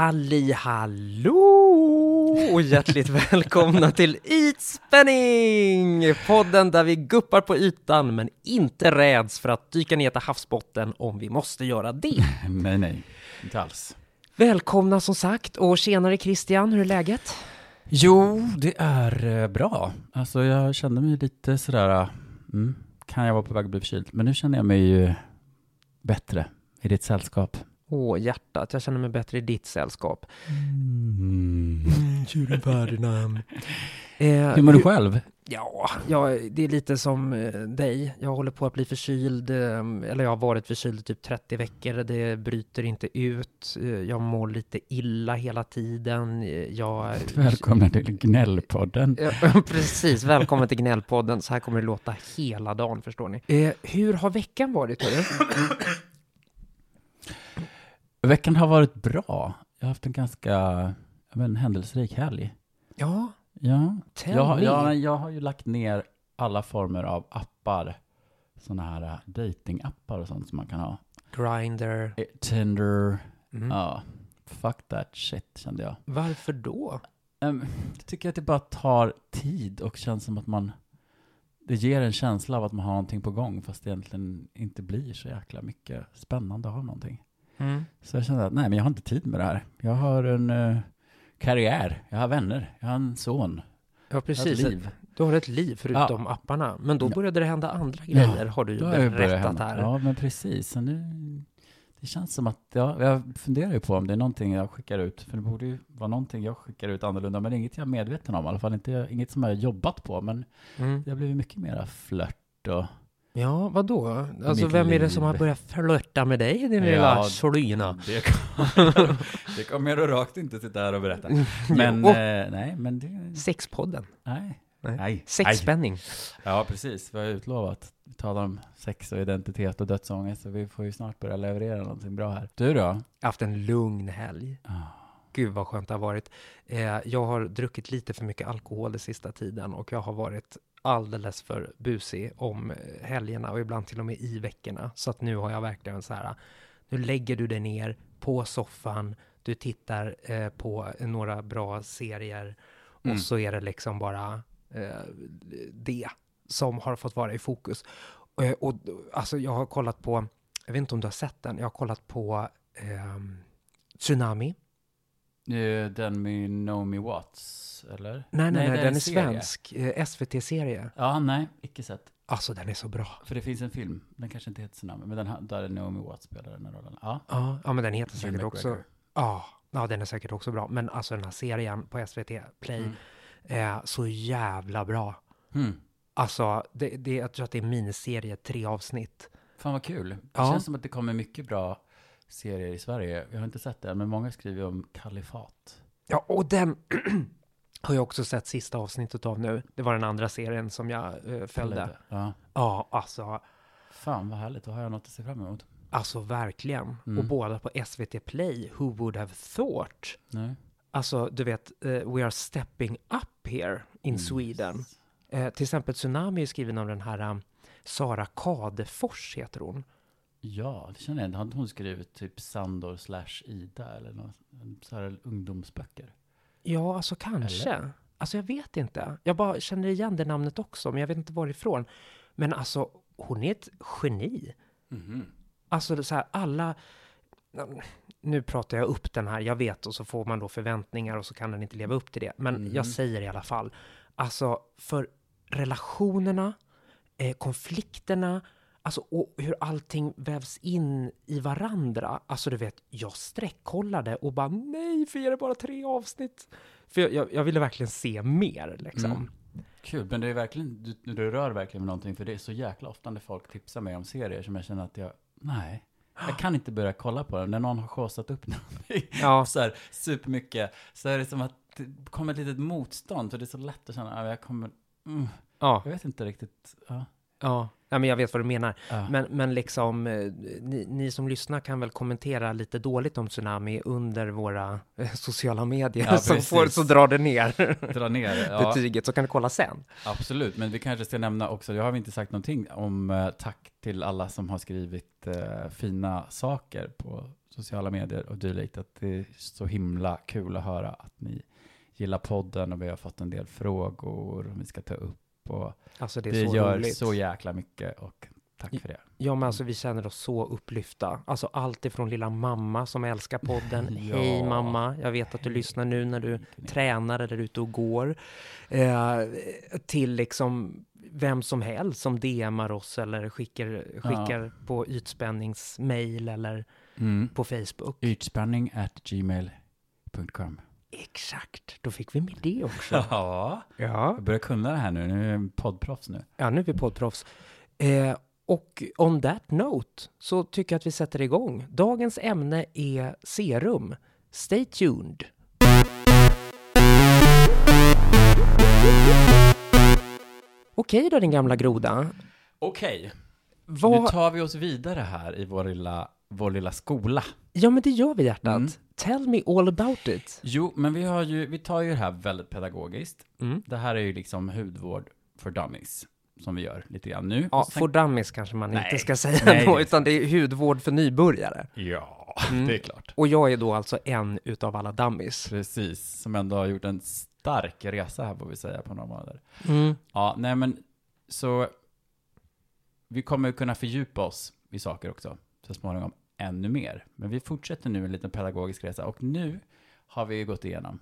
Halli hallå! Och hjärtligt välkomna till Ytspänning! Podden där vi guppar på ytan men inte räds för att dyka ner till havsbotten om vi måste göra det. Nej, nej, inte alls. Välkomna som sagt och tjenare Christian, hur är läget? Jo, det är eh, bra. Alltså jag kände mig lite sådär, mm, kan jag vara på väg att bli förkyld? Men nu känner jag mig ju bättre i ditt sällskap. Åh, hjärtat, jag känner mig bättre i ditt sällskap. Mm. Tjuren Ferdinand. Eh, Hur mår du själv? Ja, ja, det är lite som eh, dig. Jag håller på att bli förkyld, eh, eller jag har varit förkyld i typ 30 veckor. Det bryter inte ut. Eh, jag mår lite illa hela tiden. Jag... Välkomna till Gnällpodden. Precis, välkommen till Gnällpodden. Så här kommer det låta hela dagen, förstår ni. Hur har veckan varit, hörru? Veckan har varit bra. Jag har haft en ganska jag vet, en händelserik helg. Ja, Ja, tell jag, me. jag, jag har ju lagt ner alla former av appar. Sådana här uh, datingappar och sånt som man kan ha. Grindr. Eh, Tinder, Mm. ja. Fuck that shit, kände jag. Varför då? Um, jag tycker att det bara tar tid och känns som att man... Det ger en känsla av att man har någonting på gång fast det egentligen inte blir så jäkla mycket spännande att ha någonting. Mm. Så jag kände att nej, men jag har inte tid med det här. Jag har en eh, karriär, jag har vänner, jag har en son, Ja, precis. ett liv. Du har ett liv förutom apparna. Men då Ja. började det hända andra Ja, grejer, har du ju berättat här. Ja, men precis. Så nu, det känns som att, ja, jag funderar ju på om det är någonting jag skickar ut, för det borde ju vara någonting jag skickar ut annorlunda, men inget jag är medveten om, i alla fall inte, inget som jag har jobbat på, men Mm. det har blivit mycket mera flört och Ja, vadå? Alltså, Mitt vem är det som har börjat flörta med dig, din Ja, lilla slyna? Det kommer, det kommer jag rakt inte sitta här och berätta. Men, Jo. eh, nej, men det, Sexpodden. nej. Nej. Nej. Sexspänning. Ja, precis. Vi har utlovat. Vi talar om sex och identitet och dödsångest, så vi får ju snart börja leverera någonting bra här. Du då? Jag har haft en lugn helg. Ah. Gud vad skönt det har varit. Eh, jag har druckit lite för mycket alkohol den sista tiden och jag har varit alldeles för busig om eh, helgerna och ibland till och med i veckorna. Så att nu har jag verkligen så här, nu lägger du dig ner på soffan, du tittar eh, på några bra serier Mm. och så är det liksom bara eh, det som har fått vara i fokus. Eh, och alltså jag har kollat på, jag vet inte om du har sett den, jag har kollat på ehm, Tsunami. Eh, Den med Naomi Watts, eller? Nej, nej, nej, det den en är serie. svensk. Eh, SVT-serie. Ja, nej, icke sett. Alltså den är så bra. För det finns en film, den kanske inte heter Tsunami, men den, där Naomi Watts spelar den här rollen. Ja. Ja, ja men den heter säkert också... McGregor. Ja, ja, den är säkert också bra. Men alltså den här serien på SVT Play Mm. är så jävla bra. Hmm. Alltså, det, det, jag tror att det är miniserie, tre avsnitt. Fan vad kul. Det Ja. känns som att det kommer mycket bra serier i Sverige. Jag har inte sett den, men många skriver om kalifat. Ja, och den har jag också sett sista avsnittet av nu. Det var den andra serien som jag eh, följde. Ja. Ja, alltså, Fan vad härligt, då har jag något att se fram emot. alltså verkligen. Mm. Och båda på SVT Play, Who would have thought? Nej. Alltså, du vet, eh, we are stepping up here in Sweden. Yes. Eh, till exempel Tsunami är skriven av den här um, Sara Kadefors, heter hon. Ja, det känner jag. Har inte hon skrivit typ Sandor slash Ida eller något, så här ungdomsböcker? Ja, alltså kanske. Alltså jag vet inte. Jag bara känner igen det namnet också, men jag vet inte varifrån. Men alltså, hon är ett geni. Mhm. Alltså det är så här, alla... Nu pratar jag upp den här, jag vet, och så får man då förväntningar och så kan den inte leva upp till det. Men Mhm. jag säger i alla fall, alltså för relationerna, eh, konflikterna, alltså och hur allting vävs in i varandra. Alltså du vet, jag sträckkollade och bara nej, för är det bara tre avsnitt? För jag, jag, jag ville verkligen se mer liksom. Mm. Kul, men det är verkligen, du, du rör verkligen med någonting, för det är så jäkla ofta när folk tipsar mig om serier som jag känner att jag, nej, jag kan inte börja kolla på dem. När någon har showsat upp någonting Ja, så här supermycket, så är det som att det kommer ett litet motstånd, för det är så lätt att känna, jag kommer, mm, ja, jag vet inte riktigt, ja. ja. Ja, men jag vet vad du menar. Ja. Men, men liksom, eh, ni, ni som lyssnar kan väl kommentera lite dåligt om Tsunami under våra eh, sociala medier, Ja, så, får, så drar det ner Dra ner, ja, betyget, så kan du kolla sen. absolut. Men vi kanske ska nämna också, jag har inte sagt någonting om eh, tack till alla som har skrivit eh, fina saker på sociala medier och dylikt. Att det är så himla kul att höra att ni gillar podden och vi har fått en del frågor vi ska ta upp. Och Alltså det det, så gör roligt. så jäkla mycket och tack för det. Ja, men alltså vi känner oss så upplyfta. Alltså allt ifrån lilla mamma som älskar podden. Ja. Hej mamma, jag vet att du lyssnar nu när du tränar eller är ute och går. Eh, till liksom vem som helst som DMar oss eller skickar, skickar på ytspänningsmail eller Mm. på Facebook. Ytspänning at gmail.com. Exakt, då fick vi med det också. Ja, ja. jag börjar kunna det här nu. Nu är jag poddproffs nu. ja, nu är vi poddproffs. Eh, och on that note så tycker jag att vi sätter igång. Dagens ämne är serum. Stay tuned. Okej då din gamla groda. Okej, nu Vad... tar vi oss vidare här i vår lilla, vår lilla skola. Ja men det gör vi hjärtat. Mm. Tell me all about it. Jo, men vi, har ju, vi tar ju det här väldigt pedagogiskt. Mm. Det här är ju liksom hudvård för dummies som vi gör lite grann nu. Ja, sen- for dummies kanske man Nej. inte ska säga Nej, då, det- utan det är hudvård för nybörjare. Ja, Mm. det är klart. Och jag är då alltså en utav alla dummies. Precis, som ändå har gjort en stark resa här får vi säga på några månader. Mm. Ja, nej men så vi kommer ju kunna fördjupa oss i saker också så småningom ännu mer. Men vi fortsätter nu en liten pedagogisk resa och nu har vi gått igenom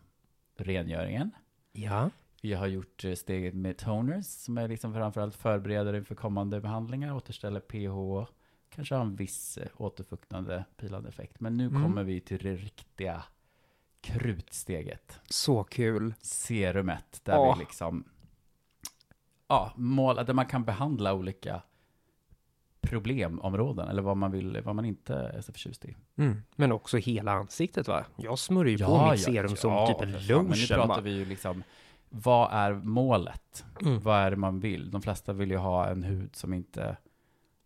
rengöringen. Ja. Vi har gjort eh, steget med toners som är liksom framförallt förbereder inför kommande behandlingar, återställer pH, kanske har en viss eh, återfuktande pilande effekt. Men nu Mm. kommer vi till det riktiga krutsteget Så kul. serumet där Åh. vi liksom ja, mål, där man kan behandla olika problemområden eller vad man vill, vad man inte är så förtjust i. Mm. Men också hela ansiktet va? Jag smörjer ju på mitt serum som typ en fan. Men nu pratar vi ju liksom, vad är målet? Mm. Vad är det man vill? De flesta vill ju ha en hud som inte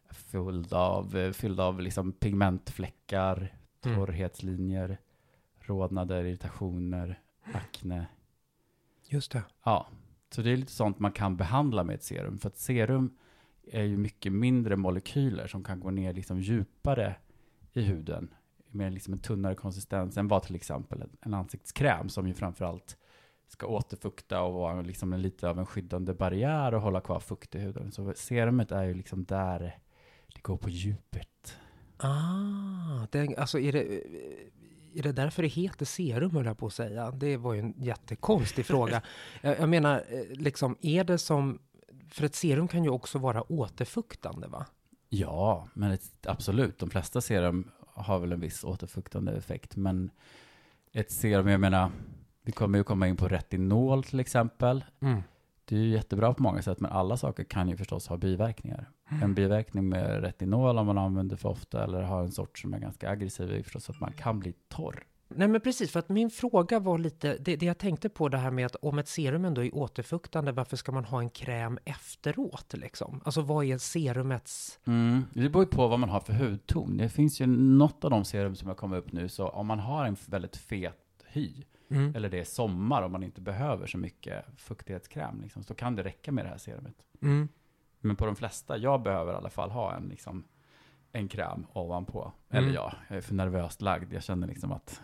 är fylld av, fylld av liksom pigmentfläckar, Mm. torrhetslinjer, rodnader, irritationer, akne. Just det. Ja, så det är lite sånt man kan behandla med ett serum. För att serum är ju mycket mindre molekyler som kan gå ner liksom djupare i huden. Med liksom en tunnare konsistens än vad till exempel en- ansiktskräm som ju framförallt ska återfukta och vara liksom en, lite av en skyddande barriär och hålla kvar fukt i huden. Så serumet är ju liksom där det går på djupet. Ah, det, alltså är det, är det därför det heter serum höll jag på att säga? Det var ju en jättekonstig fråga. Jag, jag menar, eh, liksom, är det som, för ett serum kan ju också vara återfuktande va? Ja, men ett, absolut. De flesta serum har väl en viss återfuktande effekt. Men ett serum, jag menar, vi kommer ju komma in på retinol till exempel. Mm. Det är ju jättebra på många sätt, men alla saker kan ju förstås ha biverkningar. En biverkning med retinol om man använder för ofta eller har en sort som är ganska aggressiv är förstås att man kan bli torr. Nej men precis, för att min fråga var lite, det, det jag tänkte på det här med att om ett serum ändå är återfuktande, varför ska man ha en kräm efteråt liksom? Alltså vad är serumets... Mm. Det beror ju på vad man har för hudton. Det finns ju något av de serum som har kommit upp nu, så om man har en väldigt fet hy, Mm. eller det är sommar och man inte behöver så mycket fuktighetskräm, liksom, så kan det räcka med det här serumet. Mm. Men på de flesta, jag behöver i alla fall ha en, liksom, en kräm ovanpå. Mm. Eller ja, jag är för nervöst lagd. Jag känner liksom att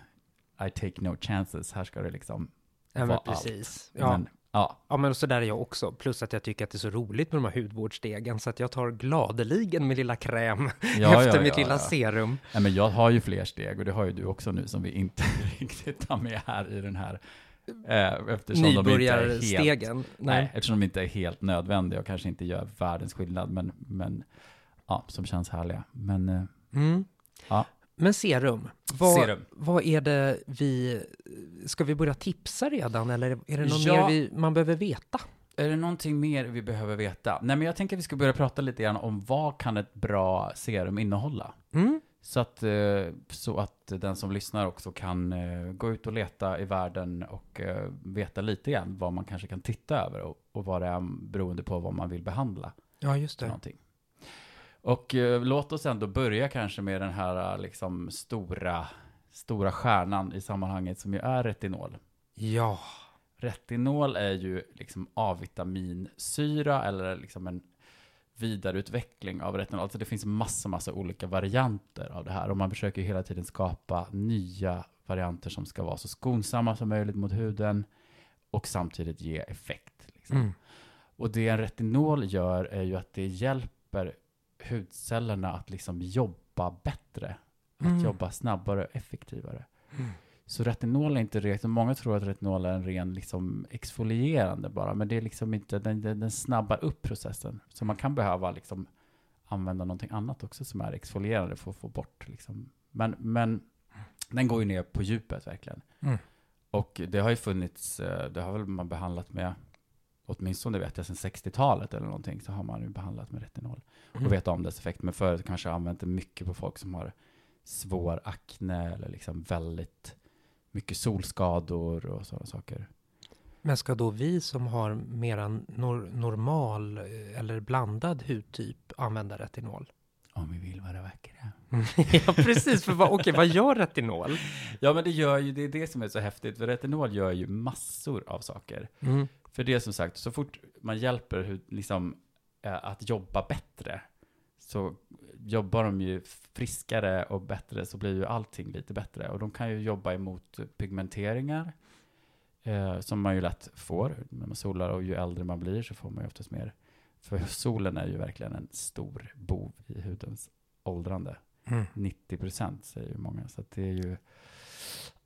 I take no chances. Här ska det liksom Ja vara precis. allt. Ja. Men, ja, Ja, men så där är jag också. Plus att jag tycker att det är så roligt med de här hudvårdsstegen, så att jag tar gladeligen min lilla kräm ja, efter ja, mitt ja, lilla ja. serum. Nej, men jag har ju fler steg och det har ju du också nu som vi inte riktigt tar med här i den här. Eh, eftersom är helt, Nybörjarstegen. nej, eftersom de inte är helt nödvändiga och kanske inte gör världens skillnad, men, men ja, som känns härliga. Men eh, Mm. Ja. Men serum, vad, Serum. vad är det vi... Ska vi börja tipsa redan, eller är det något Ja. mer vi, man behöver veta? Är det någonting mer vi behöver veta? Nej, men jag tänker att vi ska börja prata lite grann om vad kan ett bra serum innehålla? Mm? Så att, eh, så att den som lyssnar också kan eh, gå ut och leta i världen och eh, veta lite grann vad man kanske kan titta över och, och vad det är beroende på vad man vill behandla. Ja, just det. Någonting. Och eh, låt oss ändå börja kanske med den här eh, liksom stora, stora stjärnan i sammanhanget som ju är retinol. Ja. Retinol är ju liksom A-vitaminsyra eller liksom en vidareutveckling av retinol. Alltså det finns massa, massa olika varianter av det här och man försöker hela tiden skapa nya varianter som ska vara så skonsamma som möjligt mot huden och samtidigt ge effekt. Liksom. Mm. Och det en retinol gör är ju att det hjälper hudcellerna att liksom jobba bättre, att Mm. jobba snabbare och effektivare. Mm. Så retinol är inte rent, många tror att retinol är en ren liksom exfolierande bara, men det är liksom inte, den, den, den snabbar upp processen. Så man kan behöva liksom använda någonting annat också som är exfolierande för att få bort liksom. Men, men den går ju ner på djupet verkligen. Mm. Och det har ju funnits, eh, det har väl man behandlat med, åtminstone vet jag sedan 60-talet eller någonting, så har man ju behandlat med retinol Mm. och vet om dess effekt. Men förut kanske jag använt det mycket på folk som har svår akne eller liksom väldigt mycket solskador och sådana saker. Men ska då vi som har mera nor normal eh, eller blandad hudtyp använda retinol? Om vi vill vara vackra. ja, precis. För vad, okej, vad gör retinol? Ja, men det gör ju, det är det som är så häftigt, för retinol gör ju massor av saker. Mm. För det är som sagt, så fort man hjälper hud, liksom, eh, att jobba bättre, så jobbar de ju friskare och bättre, så blir ju allting lite bättre. Och de kan ju jobba emot pigmenteringar, eh, som man ju lätt får när man solar, och ju äldre man blir så får man ju oftast mer. För solen är ju verkligen en stor bov i hudens åldrande. Mm. 90 procent säger ju många. Så att det är ju,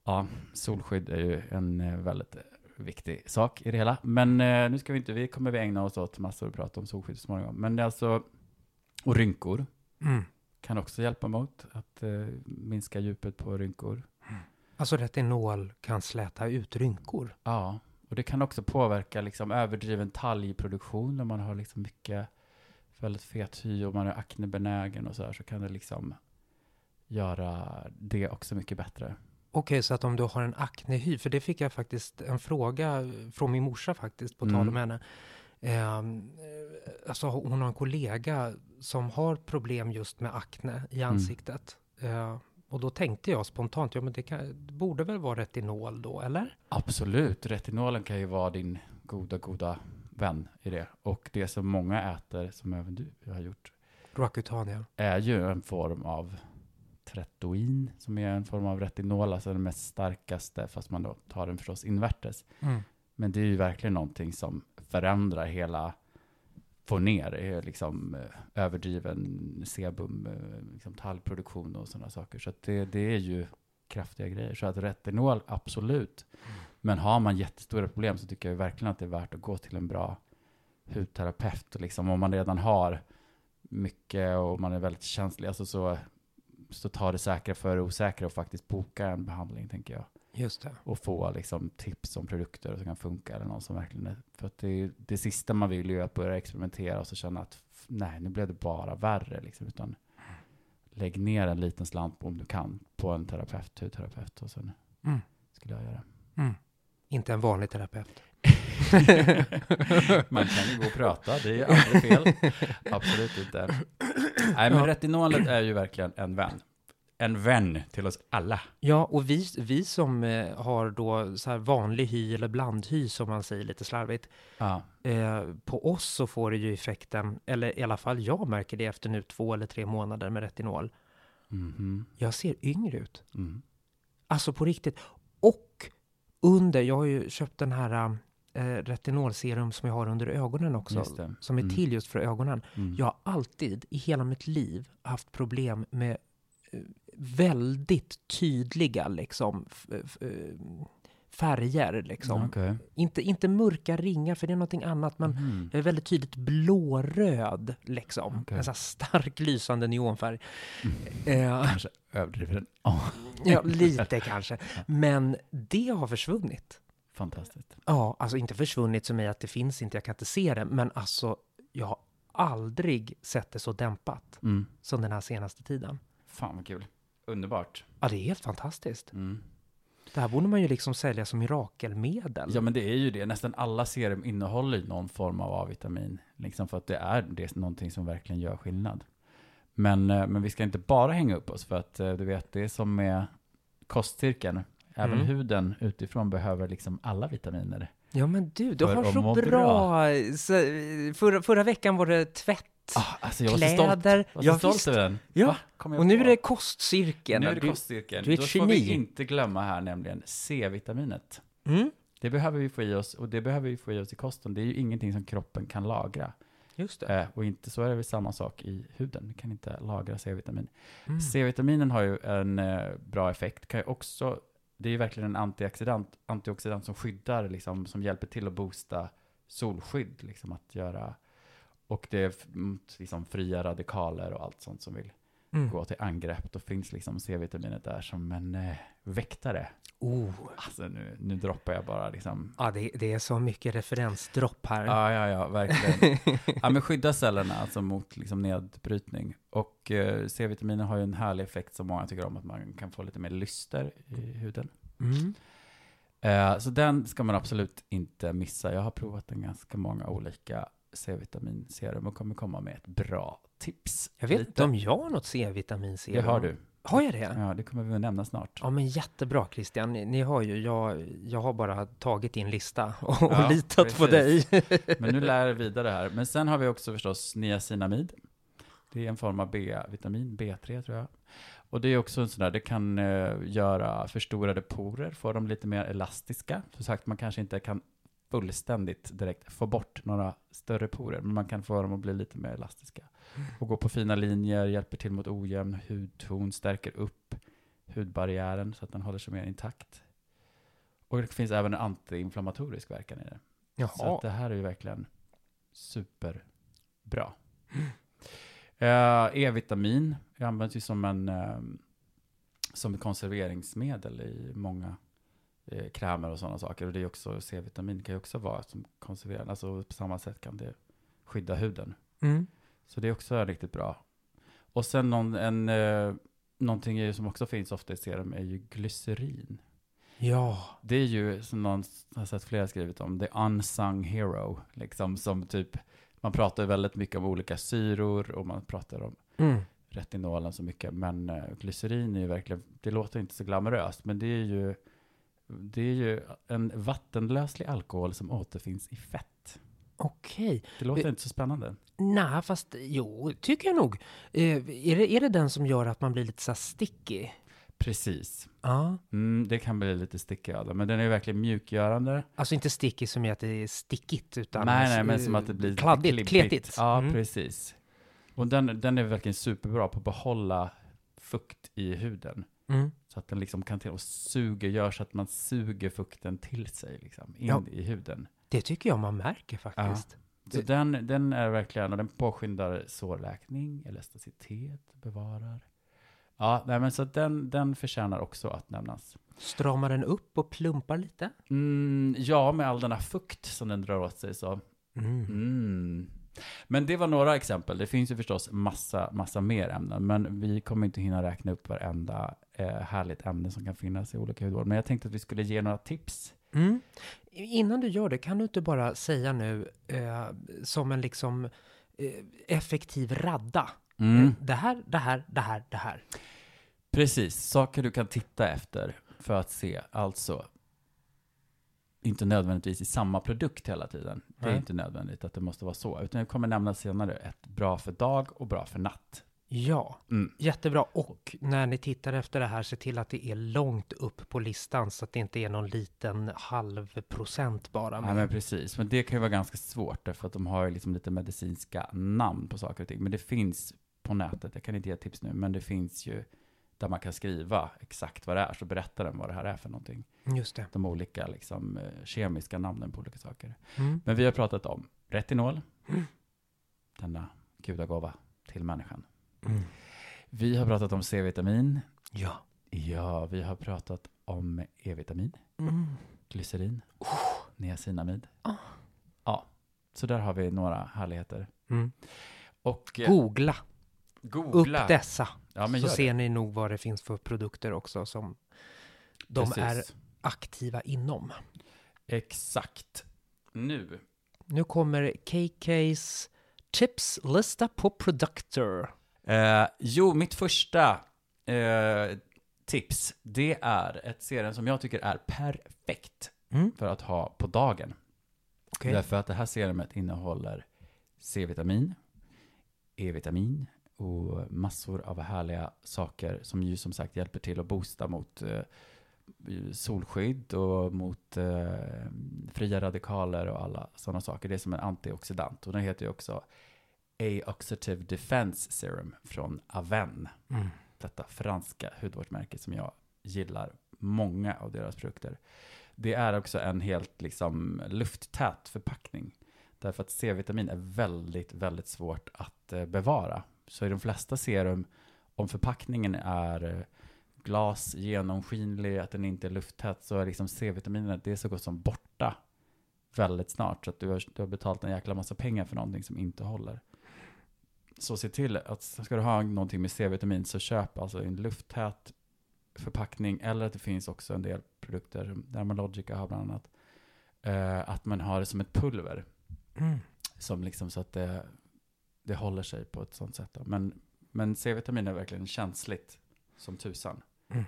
ja, solskydd är ju en eh, väldigt viktig sak i det hela. Men eh, nu ska vi inte, vi kommer vi ägna oss åt massor och prata om solskydd så småningom. Men det är alltså, och rynkor Mm. kan också hjälpa mot att eh, minska djupet på rynkor. Alltså retinol kan släta ut rynkor. Ja, och det kan också påverka liksom överdriven talgproduktion när man har liksom mycket väldigt fet hy och man är aknebenägen och så här så kan det liksom göra det också mycket bättre. Okej, så att om du har en aknehy, för det fick jag faktiskt en fråga från min morsa faktiskt, på tal Mm. om henne. Ehm, eh, alltså hon har en kollega som har problem just med akne i Mm. ansiktet. Eh, och då tänkte jag spontant, ja men det, kan, det borde väl vara retinol då, eller? Absolut, retinolen kan ju vara din goda, goda vän i det. Och det som många äter, som även du har gjort, Roaccutania. är ju en form av tretoin, som är en form av retinol, alltså den mest starkaste, fast man då tar den förstås invärtes. Mm. Men det är ju verkligen någonting som förändrar hela, får ner eh, liksom eh, överdriven sebum, eh, liksom talgproduktion och sådana saker. Så det, det är ju kraftiga grejer. Så att retinol, absolut. Men har man jättestora problem så tycker jag verkligen att det är värt att gå till en bra hudterapeut. Och liksom, om man redan har mycket och man är väldigt känslig, alltså så, så tar det säkra för det osäkra och faktiskt boka en behandling, tänker jag Just det. och få liksom tips om produkter som kan funka eller någon som verkligen är, för att det, det sista man vill ju är att börja experimentera och så känna att nej, nu blev det bara värre liksom, utan lägg ner en liten slant om du kan på en terapeut, hudterapeut och sen Mm. skulle jag göra. Mm. Inte en vanlig terapeut. Man kan ju gå och prata, det är ju aldrig fel. Absolut inte. Nej, men Ja. retinolet är ju verkligen en vän. En vän till oss alla. Ja, och vi, vi som eh, har då så här vanlig hy eller blandhy som man säger lite slarvigt. Ja. Eh, på oss så får det ju effekten, eller i alla fall jag märker det efter nu två eller tre månader med retinol. Mhm. Jag ser yngre ut. Mm. Alltså på riktigt. Och under, jag har ju köpt den här eh, retinolserum som jag har under ögonen också. Som är Mm. till just för ögonen. Mm. Jag har alltid i hela mitt liv haft problem med eh, väldigt tydliga liksom eh, färger liksom. Okej. Inte, inte mörka ringar för det är någonting annat men Mhm. jag är väldigt tydligt blåröd liksom. Okej. En sån stark lysande neonfärg. Eh, Kanske överdriven. Oh. ja, lite kanske. Men det har försvunnit. Fantastiskt. Ja, alltså inte försvunnit som i att det finns inte, jag kan inte se det. Men alltså, jag har aldrig sett det så dämpat Mm. som den här senaste tiden. Fan vad kul. Underbart. Ja, det är helt fantastiskt. Mm. Det här borde man ju liksom sälja som mirakelmedel. Ja men det är ju det. Nästan alla serum innehåller någon form av A-vitamin. Liksom för att det är det är någonting som verkligen gör skillnad. Men, eh, men vi ska inte bara hänga upp oss för att eh, du vet, det är som med kostcirkeln. Även Mm. huden utifrån behöver liksom alla vitaminer. Ja men du, du har så bra... bra. Så, förra, förra veckan var det tvätt, Ah, alltså jag var så stolt, kläder. jag var så Ja, stolt över den. Ja, Och nu är det kostcirkeln. nu är det Du- kostcirkeln. du är ett Då får vi inte glömma här nämligen C-vitaminet. Mm, Det behöver vi få i oss och det behöver vi få i oss i kosten. Det är ju ingenting som kroppen kan lagra. just det. Eh, och inte så är det väl samma sak i huden. Vi kan inte lagra C-vitamin. Mm. C-vitaminen har ju en eh, bra effekt. Kan ju också, det är ju verkligen en antioxidant, antioxidant som skyddar, liksom, som hjälper till att boosta solskydd. Liksom, att göra, och det är mot liksom, fria radikaler och allt sånt som vill Mm. gå till angrepp. Då finns liksom C-vitaminet där som en eh, väktare. Oh. Alltså nu, nu droppar jag bara liksom. Ja, det, det är så mycket referensdropp här. Ja, ja, ja, verkligen. Ja, men skydda cellerna alltså mot liksom nedbrytning. Och eh, C-vitaminer har ju en härlig effekt som många tycker om, att man kan få lite mer lyster i huden. Mm. Eh, så den ska man absolut inte missa. Jag har provat en ganska många olika C-vitaminserum och kommer komma med ett bra tips. Jag vet inte om jag har något C-vitaminserum. Det har du. Har jag det? Ja, det kommer vi att nämna snart. Ja, men jättebra Christian. Ni, ni har ju, jag, jag har bara tagit din lista och, Ja, och litat på dig. precis. Men nu lär jag vidare här. Men sen har vi också förstås niacinamid. Det är en form av B-vitamin, B3 tror jag. Och det är också en sån där, det kan eh, göra förstorade porer, få dem lite mer elastiska. Som sagt, man kanske inte kan fullständigt direkt få bort några större porer, men man kan få dem att bli lite mer elastiska. Och gå på fina linjer, hjälper till mot ojämn hudton, stärker upp hudbarriären så att den håller sig mer intakt. Och det finns även en antiinflammatorisk verkan i det. Så Jaha. att det här är ju verkligen superbra. Eh, E-vitamin används ju som en eh, som ett konserveringsmedel i många eh, krämer och sådana saker. Och det är också C-vitamin kan ju också vara som konserverande. Alltså på samma sätt kan det skydda huden. Mm. Så det är också riktigt bra. Och sen någon, en, eh, någonting som också finns ofta i serum är ju glycerin. Ja. Det är ju som någon har sett flera skrivit om, the unsung hero. Liksom som typ, man pratar väldigt mycket om olika syror och man pratar om Mm. retinolen så mycket. Men eh, glycerin är ju verkligen, det låter inte så glamoröst, men det är ju, det är ju en vattenlöslig alkohol som återfinns i fett. Okej. Det låter Vi- inte så spännande. Nej, fast jo, tycker jag nog. Eh, är, det, är det den som gör att man blir lite så sticky? Precis. Ja. Mm, det kan bli lite stickig av men den är ju verkligen mjukgörande. Alltså inte sticky som i att det är stickigt, utan... nej, nej, men eh, som att det blir lite Kladdigt, klibbigt. kletigt. Ja, Mm. precis. Och den, den är verkligen superbra på att behålla fukt i huden. Mm. Så att den liksom kan till och suger, gör så att man suger fukten till sig, liksom, in Ja. i huden. Det tycker jag man märker faktiskt. Så Det- den, den är verkligen, och den påskyndar sårläkning, elasticitet, bevarar. Ja, nej, men så den, den förtjänar också att nämnas. Stramar den upp och plumpar lite? Mm, ja, med all denna fukt som den drar åt sig så. Mm. Mm. Men det var några exempel. Det finns ju förstås massa, massa mer ämnen, men vi kommer inte hinna räkna upp varenda eh, härligt ämne som kan finnas i olika hudvård. Men jag tänkte att vi skulle ge några tips. Mm. Innan du gör det, kan du inte bara säga nu eh, som en liksom eh, effektiv radda? Mm. Eh, Det här, det här, det här, det här. Precis, saker du kan titta efter för att se. Alltså, inte nödvändigtvis i samma produkt hela tiden. Det är Nej. inte nödvändigt att det måste vara så. Utan jag kommer nämna senare ett bra för dag och bra för natt. Ja, Mm. jättebra. Och när ni tittar efter det här, se till att det är långt upp på listan så att det inte är någon liten halv procent bara. Ja, men precis. Men det kan ju vara ganska svårt därför att de har liksom lite medicinska namn på saker och ting. Men det finns på nätet, jag kan inte ge tips nu, men det finns ju där man kan skriva exakt vad det är, så berättar den vad det här är för någonting. Just det. De olika liksom, eh, kemiska namnen på olika saker. Mm. Men vi har pratat om retinol, Mm. denna gudagåva till människan. Mm. Vi har pratat om C-vitamin. Ja. Ja, vi har pratat om E-vitamin, Mm. glycerin, niacinamid. Ah. Ja, så där har vi några härligheter. Mm. Och eh, Googla googla. upp dessa, Ja, så ser ni nog vad det finns för produkter också som de Precis. är aktiva inom. Exakt. Nu. Nu kommer KKs tipslista på produkter. Eh, jo, mitt första eh, tips, det är ett serum som jag tycker är perfekt Mm. för att ha på dagen. Okej. Därför att det här serumet innehåller C-vitamin, E-vitamin och massor av härliga saker som ju som sagt hjälper till att boosta mot eh, solskydd och mot eh, fria radikaler och alla sådana saker. Det är som en antioxidant och den heter ju också A-Oxidative Defense Serum från Aven. Mm. Detta franska hudvårdsmärke som jag gillar många av deras produkter. Det är också en helt liksom lufttät förpackning. Därför att C-vitamin är väldigt, väldigt svårt att eh, bevara. Så i de flesta serum, om förpackningen är eh, glas, genomskinlig, att den inte är lufttät, så är liksom C-vitaminet, det är så gott som borta väldigt snart. Så att du har, du har betalt en jäkla massa pengar för någonting som inte håller. Så se till att ska du ha någonting med C-vitamin så köp alltså en lufttät förpackning eller att det finns också en del produkter, Dermalogica har bland annat, eh, att man har det som ett pulver. Mm. Som liksom så att det, det håller sig på ett sånt sätt. Då. Men, men C-vitamin är verkligen känsligt som tusan. Mm.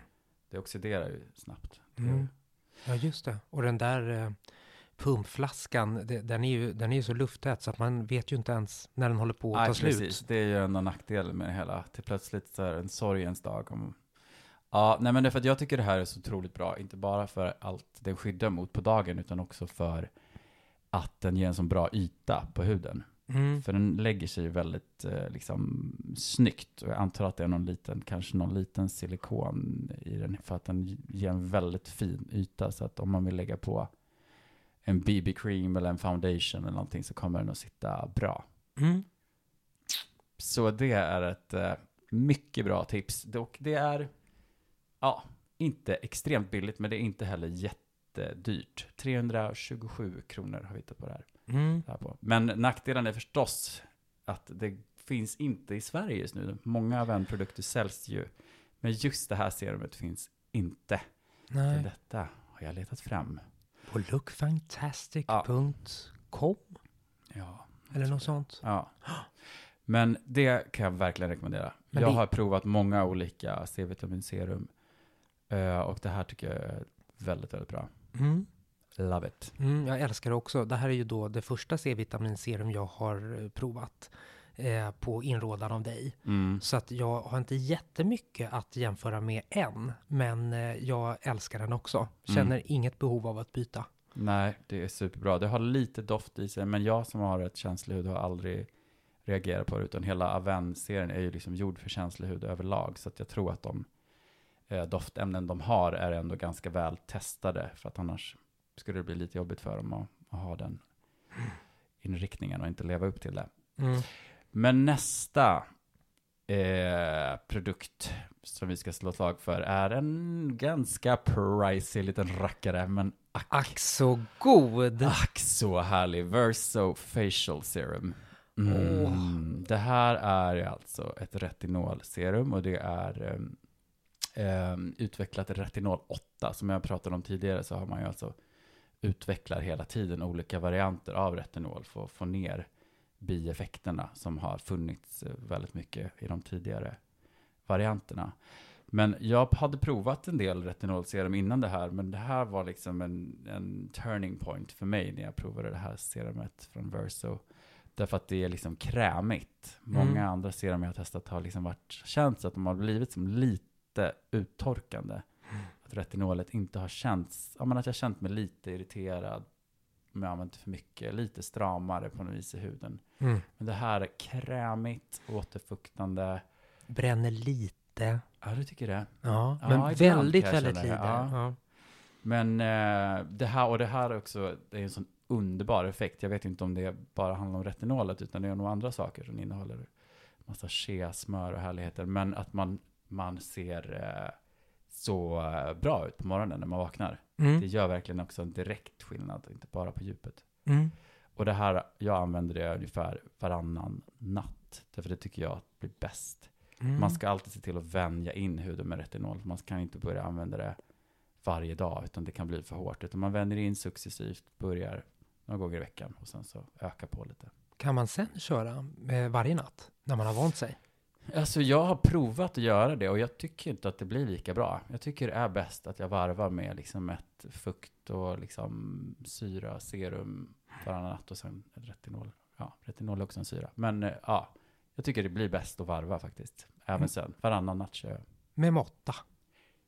Det oxiderar ju snabbt. Mm. Ja, just det. Och den där eh, pumpflaskan, det, den, är ju, den är ju så lufttät så att man vet ju inte ens när den håller på att Nej, ta slut. precis. Det är ju en av nackdelen med det hela. Till plötsligt så är det en sorgens dag. Om... Ja, nej men det är för att jag tycker det här är så otroligt bra. Inte bara för allt den skyddar mot på dagen, utan också för att den ger en så bra yta på huden. Mm. För den lägger sig väldigt eh, liksom snyggt. Och jag antar att det är någon liten, kanske någon liten silikon i den. För att den ger en väldigt fin yta. Så att om man vill lägga på en BB-cream eller en foundation eller någonting så kommer den att sitta bra. Mm. Så det är ett eh, mycket bra tips. Och det är, ja, inte extremt billigt, men det är inte heller jättedyrt. 327 kronor har vi hittat på det här. Mm. Men nackdelen är förstås att det finns inte i Sverige just nu. Många av en produkter säljs ju, men just det här serumet finns inte. Nej. detta har jag letat fram. På lookfantastic.com Ja. eller något sånt. Ja. Men det kan jag verkligen rekommendera. Men jag det- har provat många olika C-vitaminserum. eh, Och det här tycker jag är väldigt, väldigt bra. Mm. Love it. Mm, jag älskar det också. Det här är ju då det första C-vitaminserum jag har eh, provat eh, på inrådan av dig. Mm. Så att jag har inte jättemycket att jämföra med än, men eh, jag älskar den också. Känner inget behov av att byta. Nej, det är superbra. Det har lite doft i sig, men jag som har ett känslig hud har aldrig reagerat på det, utan hela Aven-serien är ju liksom gjord för känslig hud överlag, så att jag tror att de eh, doftämnen de har är ändå ganska väl testade, för att annars skulle det bli lite jobbigt för dem att, att ha den inriktningen och inte leva upp till det. Mm. Men nästa eh, produkt som vi ska slå slag för är en ganska pricey liten rackare, men ack, Ack så god! ack så härlig. Verso Facial Serum. Mm. Åh. Det här är alltså ett retinolserum och det är ehm, ehm, utvecklat retinol 8. Som jag pratade om tidigare så har man ju alltså utvecklar hela tiden olika varianter av retinol för att få ner bieffekterna som har funnits eh, väldigt mycket i de tidigare varianterna. Men jag hade provat en del retinolserum innan det här, men det här var liksom en, en turning point för mig när jag provade det här serumet från Verso. Därför att det är liksom krämigt. Många Mm. andra serum jag har testat har liksom varit, känts att de har blivit som lite uttorkande. Att retinolet inte har känts, ja men att jag känt mig lite irriterad om jag använt för mycket, lite stramare på något vis i huden. Mm. Men det här är krämigt, återfuktande. Bränner lite. Ja, du tycker det? Ja, Ja, men ibland väldigt, väldigt lite. Ja. Ja. Men eh, det här, och det här är också, det är en sån underbar effekt. Jag vet inte om det bara handlar om retinolet, utan det är nog andra saker som innehåller massa shea-smör och härligheter. Men att man, man ser eh, så eh, bra ut på morgonen när man vaknar. Det Mm. gör verkligen också en direkt skillnad, inte bara på djupet. Mm. Och det här, jag använder det ungefär varannan natt. Därför det tycker jag blir bäst. Mm. Man ska alltid se till att vänja in huden med retinol. Man kan inte börja använda det varje dag, utan det kan bli för hårt. Utan man vänjer in successivt, börjar några gånger i veckan och sen så ökar på lite. Kan man sen köra eh, varje natt när man har vant sig? Alltså jag har provat att göra det och jag tycker inte att det blir lika bra. Jag tycker det är bäst att jag varvar med liksom ett fukt och liksom syra, serum varannan natt och sen retinol. Ja, retinol är också en syra. Men eh, ja, jag tycker det blir bäst att varva faktiskt. Även Mm. sen, varannan natt kör jag. Med måtta.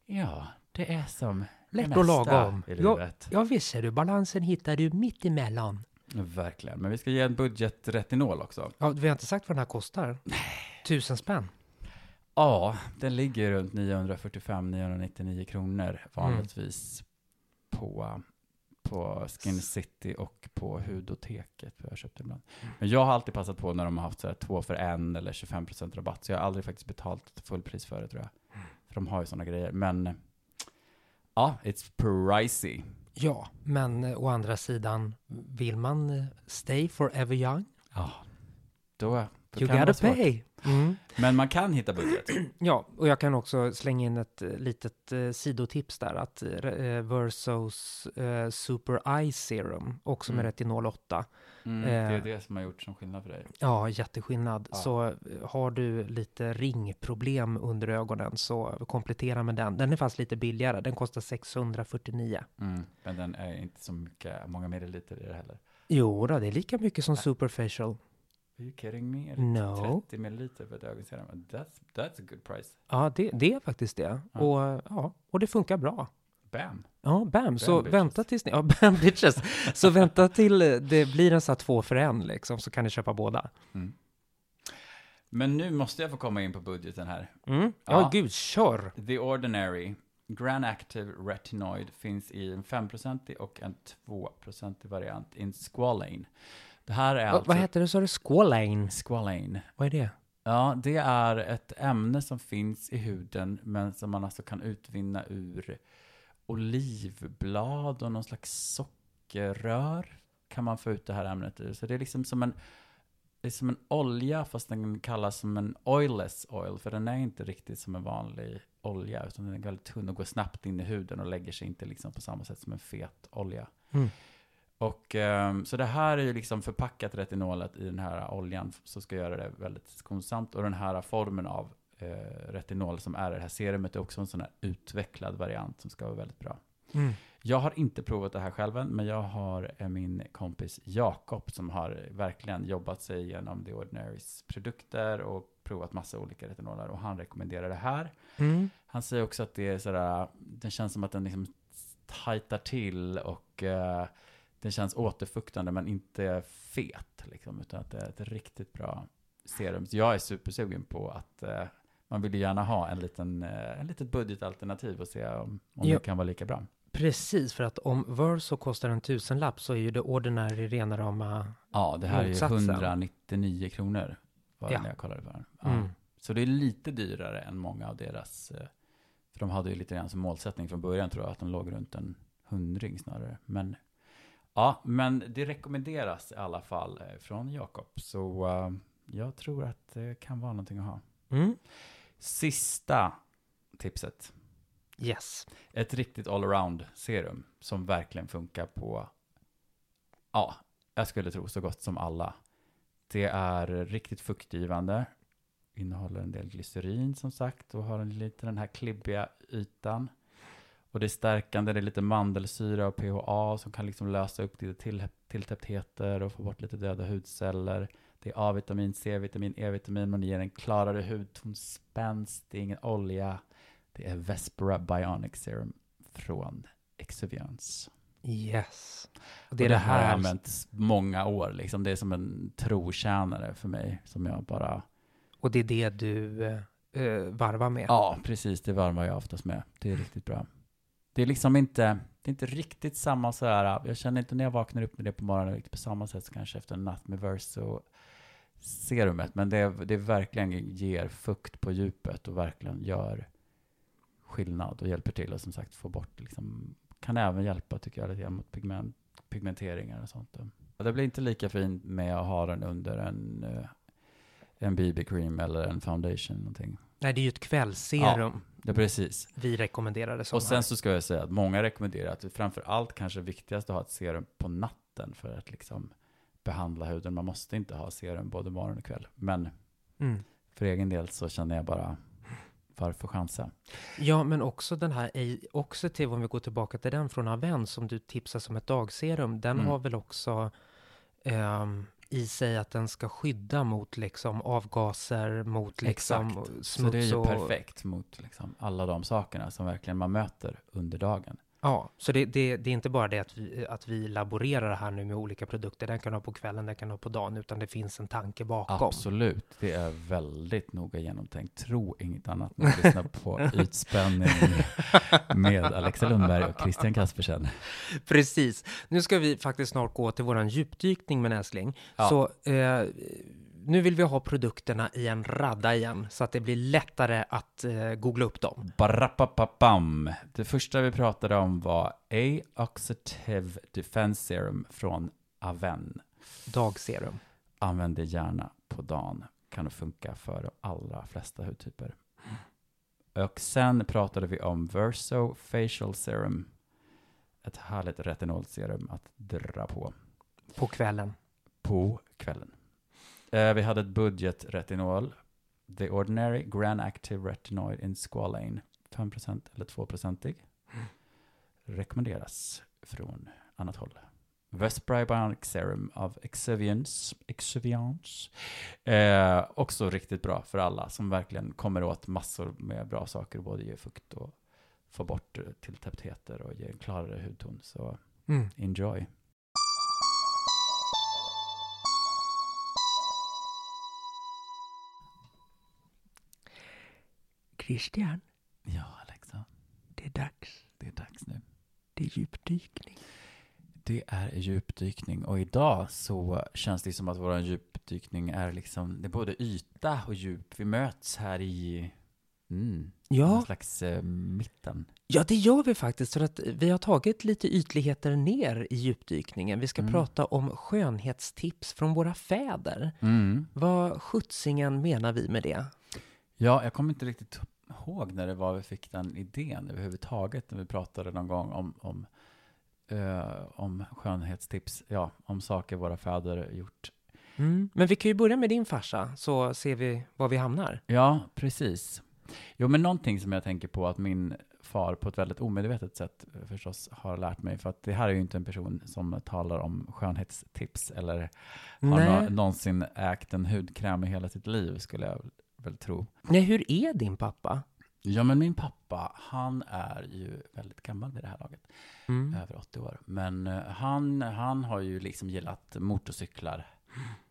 Ja, det är som Lätt det och mesta lagom. i Ja, livet. ja, visst ser du. Balansen hittar du mitt emellan. Verkligen. Men vi ska ge en budgetretinol också. Ja, vi har inte sagt vad den här kostar. Tusen spänn. Ja, den ligger runt 945-999 kronor vanligtvis på, på Skin City och på Hudoteket. För jag köpt ibland. Men jag har alltid passat på när de har haft så här två för en eller 25% rabatt. Så jag har aldrig faktiskt betalt fullpris för det tror jag. För de har ju sådana grejer. Men ja, it's pricey. Ja, men eh, å andra sidan, vill man eh, stay forever young? Ja, då You gotta pay. Mm. Men man kan hitta budget. Ja, och jag kan också slänga in ett eh, litet eh, sidotips där att eh, Versos eh, Super Eye Serum, också med Mm. retinol 8. Mm, Eh. det är det som har gjort som skillnad för dig. Ja, jätteskillnad. Ja. Så eh, har du lite ringproblem under ögonen så komplettera med den. Den är fast lite billigare, den kostar 649. Mm, men den är inte så mycket, många milliliter i det heller. Jo då, det är lika mycket som Superfacial. Are you kidding me? Är det No. 30 milliliter för ett ögonserum? That's, that's a good price. Ja, det, det är faktiskt det. Ja. Och, ja, och det funkar bra. Bam! Ja, bam. Så bitches. vänta tills ni... Ja, bam bitches. Så vänta till det blir en sån här två för en liksom, så kan ni köpa båda. Mm. Men nu måste jag få komma in på budgeten här. Mm. Ja, Ja. gud, kör! The Ordinary Grand Active Retinoid finns i en 5% och en 2% variant in Squalane. Det här är Va, alltså... vad heter det, sa du? Squalane? Squalane. Vad är det? Ja, det är ett ämne som finns i huden, men som man alltså kan utvinna ur olivblad och någon slags sockerrör kan man få ut det här ämnet ur. Så det är liksom som en, det är som en olja, fast den kallas som en oilless oil, för den är inte riktigt som en vanlig olja, utan den är väldigt tunn och går snabbt in i huden och lägger sig inte liksom på samma sätt som en fet olja. Mm. Och ehm, så det här är ju liksom förpackat retinolet i den här oljan som ska göra det väldigt skonsamt. Och den här formen av eh, retinol som är det här serumet är också en sån här utvecklad variant som ska vara väldigt bra. Mm. Jag har inte provat det här själv än, men jag har eh, min kompis Jakob som har verkligen jobbat sig igenom The Ordinarys produkter och provat massa olika retinoler och han rekommenderar det här. Mm. Han säger också att det är sådär, den känns som att den liksom tajtar till och eh, den känns återfuktande men inte fet liksom, utan att det är ett riktigt bra serum. Så jag är supersugen på att eh, man vill ju gärna ha en liten, eh, en litet budgetalternativ och se om, om det kan vara lika bra. Precis, för att om Verso kostar en tusenlapp så är ju det ordinära rena rama... Ja, det här är Motsatsen. ju 199 kronor var Ja. när jag kollade den. Ja. Mm. Så det är lite dyrare än många av deras, eh, för de hade ju lite grann som målsättning från början tror jag, att de låg runt en hundring snarare. Men ja, men det rekommenderas i alla fall eh, från Jakob. Så eh, jag tror att det kan vara någonting att ha. Mm. Sista tipset. Yes. Ett riktigt allround serum som verkligen funkar på, ja, jag skulle tro så gott som alla. Det är riktigt fuktgivande, innehåller en del glycerin som sagt och har en lite den här klibbiga ytan. Och det är stärkande, det är lite mandelsyra och PHA som kan liksom lösa upp lite till, tilltäpptheter och få bort lite döda hudceller. Det är A-vitamin, C-vitamin, E-vitamin, det ger en klarare hudton, spänst, det är ingen olja. Det är Vespera Bionic Serum från Exuviance. Yes. Och Och det det har jag här... använt många år, liksom. det är som en trotjänare för mig, som jag bara... Och det är det du eh, varvar med. Ja, precis, det varvar jag oftast med. Det är riktigt bra. Det är liksom inte, det är inte riktigt samma så här, jag känner inte när jag vaknar upp med det på morgonen riktigt på samma sätt som kanske efter en natt med Verso serumet, men det, det verkligen ger fukt på djupet och verkligen gör skillnad och hjälper till och som sagt få bort, liksom, kan även hjälpa tycker jag lite grann mot pigment, pigmenteringar och sånt. Det blir inte lika fint med att ha den under en, eh, en BB-cream eller en foundation någonting. Nej, det är ju ett kvällsserum Det är precis. vi rekommenderade som Och sen här. så ska jag säga att många rekommenderar att det framför allt kanske viktigast att ha ett serum på natten för att liksom behandla huden. Man måste inte ha serum både morgon och kväll. Men Mm. för egen del så känner jag bara, varför chansa? Ja, men också den här, också till om vi går tillbaka till den från Aven som du tipsar som ett dagserum, den Mm. har väl också ehm, i sig att den ska skydda mot liksom avgaser, mot liksom Exakt. smuts Så det är ju och... perfekt mot liksom alla de sakerna som verkligen man möter under dagen. Ja, så det, det, det är inte bara det att vi, att vi laborerar här nu med olika produkter, den kan ha på kvällen, den kan ha på dagen, utan det finns en tanke bakom. Absolut, det är väldigt noga genomtänkt. Tro inget annat när du lyssnar på Ytspänning med Alexa Lundberg och Christian Kaspersen. Precis. Nu ska vi faktiskt snart gå till våran djupdykning med Näsling. Ja. Så eh, nu vill vi ha produkterna i en radda igen, så att det blir lättare att eh, googla upp dem. Barapapapam. Det första vi pratade om var A-Oxidative Defense Serum från Aven. Dagserum. Använd det gärna på dagen. Kan det funka för de allra flesta hudtyper. Och sen pratade vi om Verso Facial Serum. Ett härligt retinolserum att dra på På kvällen. på kvällen. Eh, vi hade ett budgetretinol. The Ordinary Grand Active Retinoid in Squalane. 5% eller 2%ig. Rekommenderas från annat håll. Vespri Bionic Serum av Exuviance. Exuviance. Eh, också riktigt bra för alla som verkligen kommer åt massor med bra saker. Både ge fukt och få bort eh, tilltäpptheter och ge en klarare hudton. Så Mm. enjoy. Christian, Ja, Alexa. det är dags. Det är dags nu. Det är djupdykning. Det är djupdykning och idag så känns det som att vår djupdykning är liksom, det är både yta och djup. Vi möts här i mm, Ja. någon slags eh, mitten. Ja, det gör vi faktiskt. För att vi har tagit lite ytligheter ner i djupdykningen. Vi ska Mm. prata om skönhetstips från våra fäder. Mm. Vad sjuttsingen menar vi med det? Ja, jag kommer inte riktigt ihåg när det var vi fick den idén överhuvudtaget, när vi pratade någon gång om, om, eh, om skönhetstips, ja, om saker våra fäder gjort. Mm. Men vi kan ju börja med din farsa, så ser vi var vi hamnar. Ja, precis. Jo, men någonting som jag tänker på att min far på ett väldigt omedvetet sätt eh, förstås har lärt mig, för att det här är ju inte en person som talar om skönhetstips eller har nå- någonsin ägt en hudkräm i hela sitt liv, skulle jag väl tro. Nej, hur är din pappa? Ja, men min pappa, han är ju väldigt gammal vid det här laget, Mm. över 80 år. Men eh, han, han har ju liksom gillat motorcyklar.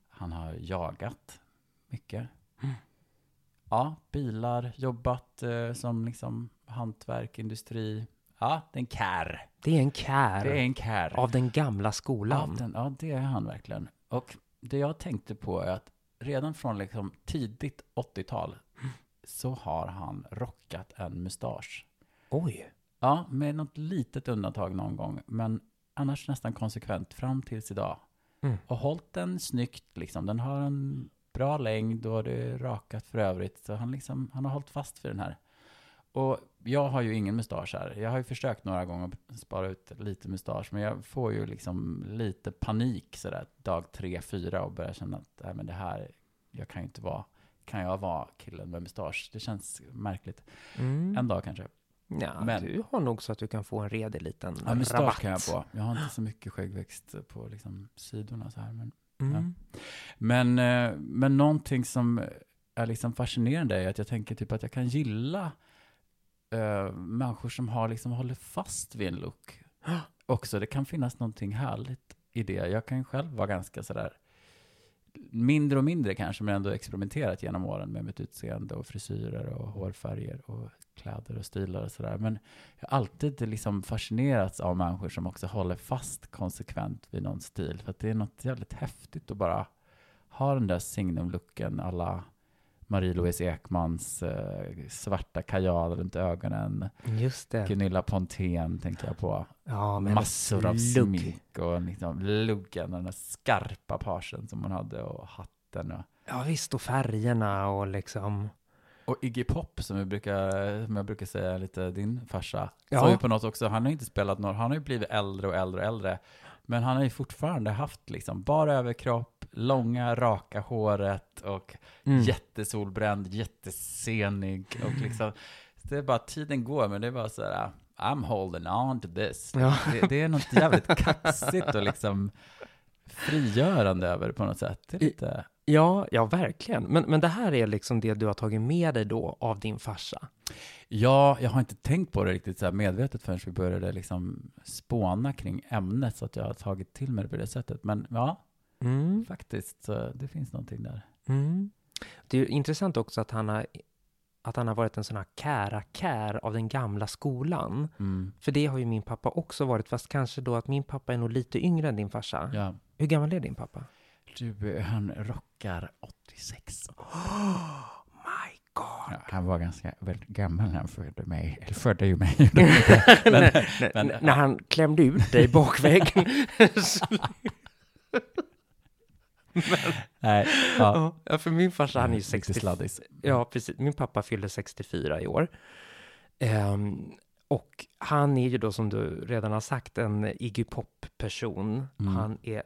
Han har jagat mycket. Mm. Ja, bilar, jobbat eh, som liksom hantverk, industri. Ja, det är en kär. Det är en kär Det är en kär. av den gamla skolan. Av den, ja, det är han verkligen. Och det jag tänkte på är att redan från liksom tidigt 80-tal så har han rockat en mustasch. Oj. Ja, med något litet undantag någon gång, men annars nästan konsekvent fram tills idag. Mm. Och hållit den snyggt liksom. Den har en bra längd och det är rakat för övrigt. Så han, liksom, han har hållit fast vid den här. Och jag har ju ingen mustasch här. Jag har ju försökt några gånger att spara ut lite mustasch, men jag får ju liksom lite panik sådär dag tre, fyra och börjar känna att nej, men det här, jag kan ju inte vara, kan jag vara killen med mustasch? Det känns märkligt. Mm. En dag kanske. Ja, men- du har nog så att du kan få en redig liten Ja, rabatt. kan jag få. Jag har inte så mycket skäggväxt på liksom sidorna så här. Men, Mm. men, eh, men någonting som är liksom fascinerande är att jag tänker typ att jag kan gilla eh, människor som har liksom håller fast vid en look också. Det kan finnas någonting härligt i det. Jag kan själv vara ganska sådär mindre och mindre kanske, men ändå experimenterat genom åren med mitt utseende och frisyrer och hårfärger och kläder och stilar och sådär. Men jag har alltid liksom fascinerats av människor som också håller fast konsekvent vid någon stil. För att det är något jävligt häftigt att bara ha den där signumlooken alla Marie-Louise Ekmans eh, svarta kajal runt ögonen. Just det. Gunilla Pontén tänker jag på. Ja, Massor av lugg. smink och liksom luggen och den där skarpa parsen som hon hade och hatten. Och, Ja, visst. Och färgerna och liksom... och Iggy Pop som jag brukar, som jag brukar säga lite din farsa. Ja. Som ju på något också, han har inte spelat någon, han har ju blivit äldre och äldre och äldre. Men han har ju fortfarande haft liksom bara överkropp, långa, raka håret och Mm. jättesolbränd, jättesenig och liksom, det är bara, tiden går, men det är bara så här, I'm holding on to this. Ja. Det, det är något jävligt kaxigt och liksom frigörande över på något sätt. Det är lite, Ja, ja, verkligen. Men, men det här är liksom det du har tagit med dig då av din farsa. ja, jag har inte tänkt på det riktigt så här medvetet förrän vi började liksom spåna kring ämnet så att jag har tagit till mig det på det sättet. Men ja, Mm. faktiskt, så det finns någonting där. Mm. Det är ju intressant också att han har, att han har varit en sån här kära-kär av den gamla skolan. Mm. För det har ju min pappa också varit, fast kanske då att min pappa är nog lite yngre än din farsa. Ja. Hur gammal är din pappa? Du, han rockar 86. My God! Ja, han var ganska väldigt gammal när han födde mig. Eller födde ju mig. när, när, men- när han klämde ut dig bakvägen. Nej, ja. ja, för min farsa, han är ju Lite 60, sladdis. Ja, precis. Min pappa fyllde 64 i år. Ehm, och han är ju då, som du redan har sagt, en Iggy Pop-person. Mm. Han är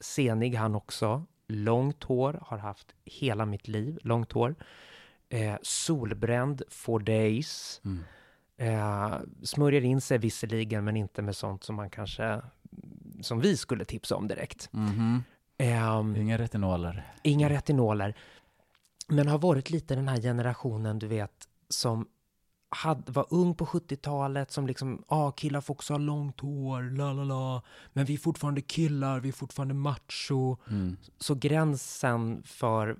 senig han också. Långt hår, har haft hela mitt liv, långt hår. Eh, solbränd for days. Mm. Eh, smörjer in sig visserligen, men inte med sånt som man kanske, som vi skulle tipsa om direkt. Mhm. Ehm, Inga retinoler. Inga retinoler. Men har varit lite den här generationen, du vet, som hade, var ung på 70-talet, som liksom, ah, killar får också ha långt hår, la la la, men vi är fortfarande killar, vi är fortfarande macho. Mm. Så gränsen för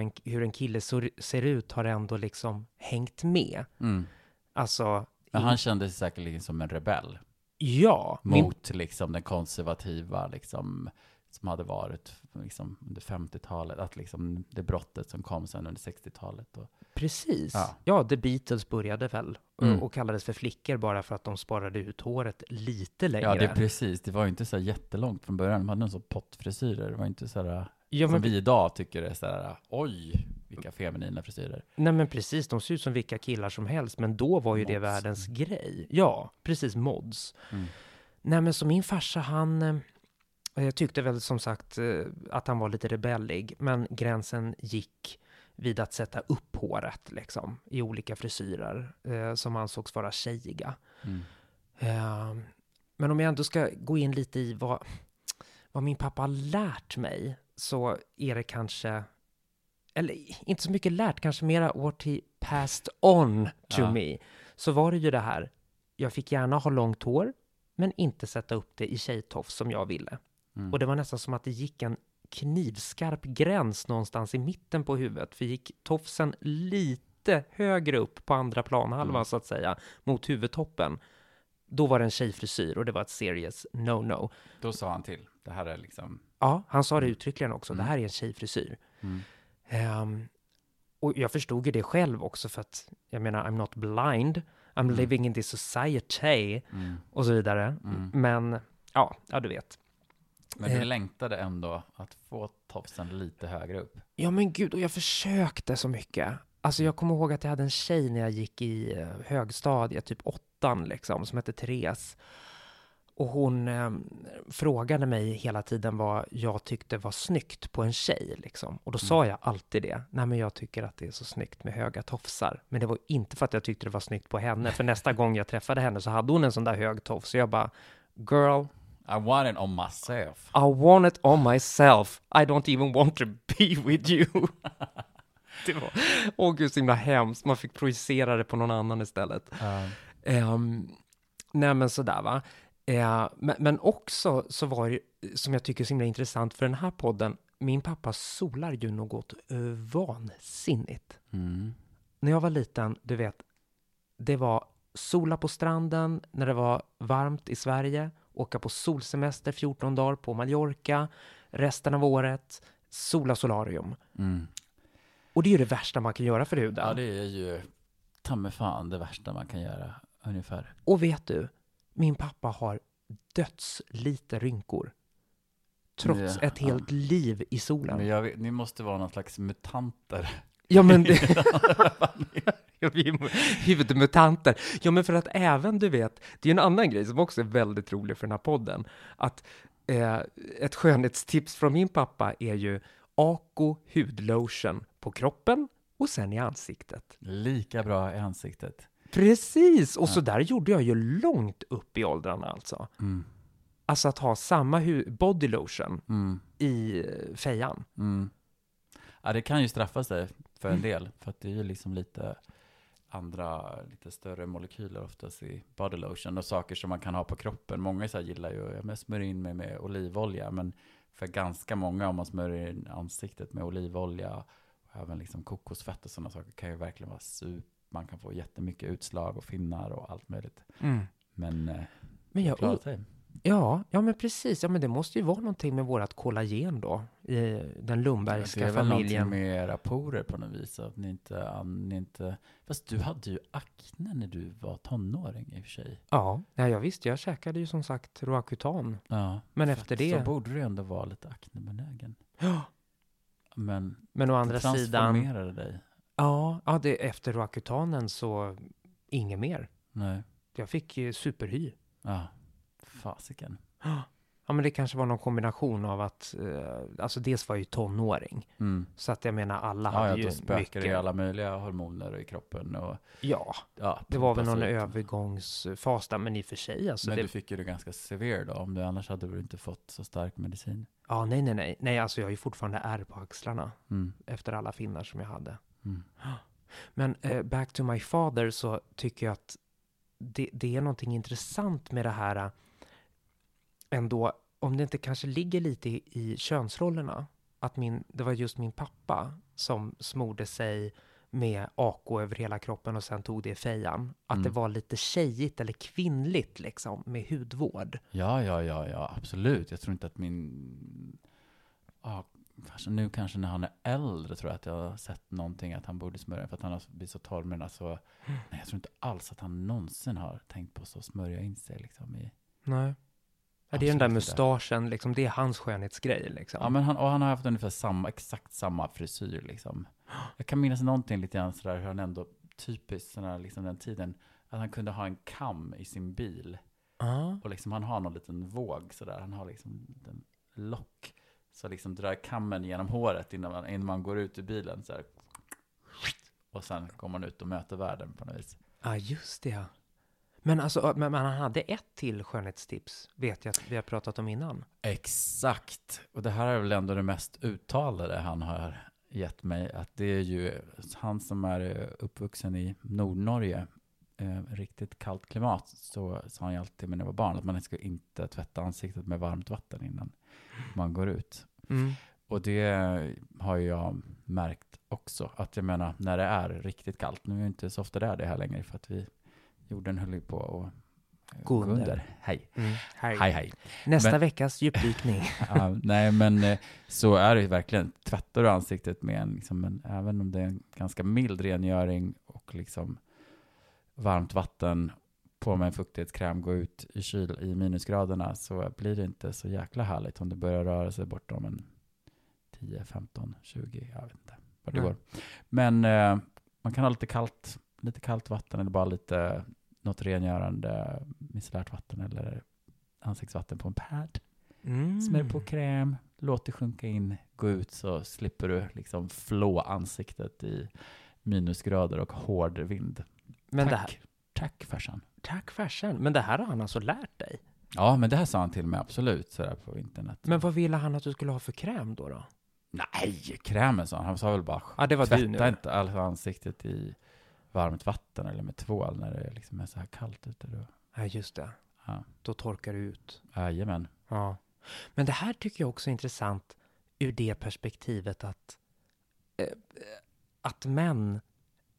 en, hur en kille ser, ut har ändå liksom hängt med. Mm. Alltså, Men han kände sig säkerligen som en rebell ja, min, mot liksom den konservativa liksom som hade varit liksom under 50-talet, att liksom det brottet som kom sen under 60-talet. Och, precis. Ja. Ja. The Beatles började väl och- Mm. och kallades för flickor bara för att de sparade ut håret lite längre. ja, det är precis. Det var ju inte så jättelångt från början. De hade en sån pottfrisyrer. Det var inte så här, Ja, som men, vi idag tycker är så här, oj, vilka feminina frisyrer. nej men precis, de ser ut som vilka killar som helst, men då var ju det Mods. världens grej. Ja, precis, mods. Mm. Nej men så min farsa, han eh, jag tyckte väl som sagt eh, att han var lite rebellig, men gränsen gick vid att sätta upp håret liksom i olika frisyrer eh, som ansågs vara tjejiga. Mm. Eh, men om jag ändå ska gå in lite i vad, vad min pappa har lärt mig, så är det kanske, eller inte så mycket lärt, kanske mera what he passed on to Ja. me. Så var det ju det här, jag fick gärna ha långt hår, men inte sätta upp det i tjejtofs som jag ville. Mm. Och det var nästan som att det gick en knivskarp gräns någonstans i mitten på huvudet, för gick tofsen lite högre upp på andra planhalvan Mm. så att säga, mot huvudtoppen, då var det en tjejfrisyr och det var ett serious no-no. Då sa han till. Det här är liksom, Ja, han sa det uttryckligen också, Mm. det här är en tjejfrisyr. mm. Ehm, och jag förstod ju det själv också för att, jag menar, I'm not blind, I'm Mm. living in this society Mm. och så vidare. Mm. Men, ja, ja du vet. Men du Eh. längtade ändå att få tofsen lite högre upp. Ja men gud, och jag försökte så mycket. Alltså jag kommer ihåg att jag hade en tjej när jag gick i eh, högstadiet, typ åttan liksom, som hette Therese. Och hon eh, frågade mig hela tiden vad jag tyckte var snyggt på en tjej liksom. Och då sa jag alltid det. Nej men jag tycker att det är så snyggt med höga tofsar. Men det var inte för att jag tyckte det var snyggt på henne. För nästa gång jag träffade henne så hade hon en sån där hög tofs. Så jag bara, girl, I want it on myself. I want it on myself. I don't even want to be with you. det var, åh gud, så himla hemskt. Man fick projicera det på någon annan istället. Um, nej, men sådär va. Eh, men, men också så var det, som jag tycker är så himla intressant för den här podden, min pappa solar ju något uh, vansinnigt. Mm. När jag var liten, du vet, det var sola på stranden när det var varmt i Sverige, åka på solsemester 14 dagar på Mallorca, resten av året, sola solarium. Mm. Och det är ju det värsta man kan göra för huden. Ja, det är ju ta mig fan det värsta man kan göra, ungefär. Och vet du, min pappa har dödslite rynkor. Trots Ja, ett helt liv i solen. Men jag, ni måste vara någon slags mutanter. Ja, men det... ja, vi är huvudmutanter. Ja, men för att även, du vet, det är en annan grej som också är väldigt rolig för den här podden. Att Eh, ett skönhetstips från min pappa är ju Ako hudlotion på kroppen och sen i ansiktet. Lika bra i ansiktet. Precis! Och så Ja. där gjorde jag ju långt upp i åldrarna alltså. Mm. Alltså att ha samma hu- body lotion Mm. i eh, fejan. Mm. Ja, det kan ju straffa sig för en del, för att det är ju liksom lite andra, lite större molekyler oftast i body lotion och saker som man kan ha på kroppen. Många så här gillar ju, men smörja in mig med olivolja, men för ganska många om man smörjer in ansiktet med olivolja och även liksom kokosfett och sådana saker kan ju verkligen vara super, man kan få jättemycket utslag och finnar och allt möjligt. Men eh, Men jag, sig. Ja, ja, men precis. Ja, men det måste ju vara någonting med vårt kollagen då, i den det Lundbergska är väl någonting familjen. med era porer på något vis. Att ni inte, ni inte... Fast du hade ju akne när du var tonåring i och för sig. Ja, ja, jag visste. Jag käkade ju som sagt Roacutan. Ja. Men efter det- Så borde du ändå vara lite aknebenägen. Ja. Men Men å det andra sidan, transformerade dig. ja, ja det, efter Roacutanen så inget mer. Nej. Jag fick ju superhy. Ja. Fasiken. Ja, men det kanske var någon kombination av att, eh, alltså dels var jag ju tonåring. Mm. Så att jag menar alla Ja, hade ja, ju mycket. i alla möjliga hormoner i kroppen. Och, Ja, ja, det var väl någon ut. övergångsfas där, men i och för sig alltså. Men det, du fick ju det ganska severe då. Om du annars hade du inte fått så stark medicin. Ja, nej, nej, nej. Nej, alltså jag har ju fortfarande ärr på axlarna Mm. efter alla finnar som jag hade. Mm. Men eh, back to my father så tycker jag att det, det är någonting intressant med det här ändå, om det inte kanske ligger lite i, i könsrollerna, att min, det var just min pappa som smorde sig med AK över hela kroppen och sen tog det i fejan. Att Mm. det var lite tjejigt eller kvinnligt liksom med hudvård. Ja, ja, ja, ja, absolut. Jag tror inte att min... Ja, kanske nu kanske när han är äldre tror jag att jag har sett någonting att han borde smörja för att han har blivit så torr. Men alltså, nej, jag tror inte alls att han någonsin har tänkt på så smörja in sig liksom i... Nej. Ja, det är den där mustaschen, liksom, det är hans skönhetsgrej. Liksom. Ja, men han, och han har haft ungefär samma, exakt samma frisyr liksom. Jag kan minnas någonting lite grann sådär hur han ändå, typiskt sådär liksom den tiden, att han kunde ha en kam i sin bil. Ja. Och liksom han har någon liten våg sådär, han har liksom en lock. Så liksom drar kammen genom håret innan man, innan man går ut ur bilen så här. Och sen går man ut och möter världen på något vis. Ja, just det. Men, alltså, men, men han hade ett till skönhetstips, vet jag att vi har pratat om innan. Exakt. Och det här är väl ändå det mest uttalade han har gett mig. Att det är ju han som är eh, uppvuxen i Nordnorge. Eh, riktigt kallt klimat. Så sa han ju alltid när jag var barn. Att man ska inte tvätta ansiktet med varmt vatten innan man går ut. Mm. Och det har jag märkt också. Att jag menar, när det är riktigt kallt. Nu är det inte så ofta det är det här längre. För att vi, jorden höll ju på att eh, Gå under. Hej. Mm. Hej. Hej, hej. Nästa Men- veckas djupdykning. Ja, nej, men eh, så är det ju verkligen. Tvättar du ansiktet med en, liksom en, även om det är en ganska mild rengöring och liksom varmt vatten på med en fuktighetskräm, gå ut i kyl i minusgraderna så blir det inte så jäkla härligt om det börjar röra sig bortom en 10, 15, 20, jag vet inte vad det Nej. går. Men eh, man kan ha lite kallt, lite kallt vatten eller bara lite något rengörande micellärt vatten eller ansiktsvatten på en pad. Mm. Smörj på kräm, låt det sjunka in, gå ut så slipper du liksom flå ansiktet i minusgrader och hård vind. Men tack, det här, tack farsan. tack farsan. Men det här har han alltså lärt dig. Ja, men det här sa han till mig absolut sådär på internet. Men vad ville han att du skulle ha för kräm då? då? Nej, krämen sa han. Han sa väl bara Ja, det var du nu. tvätta inte alltså ansiktet i varmt vatten eller med tvål när det liksom är så här kallt ute. Då. Ja, just det. Ja, Då torkar du ut. jajamän. Ja. Men det här tycker jag också är intressant ur det perspektivet att, eh, att män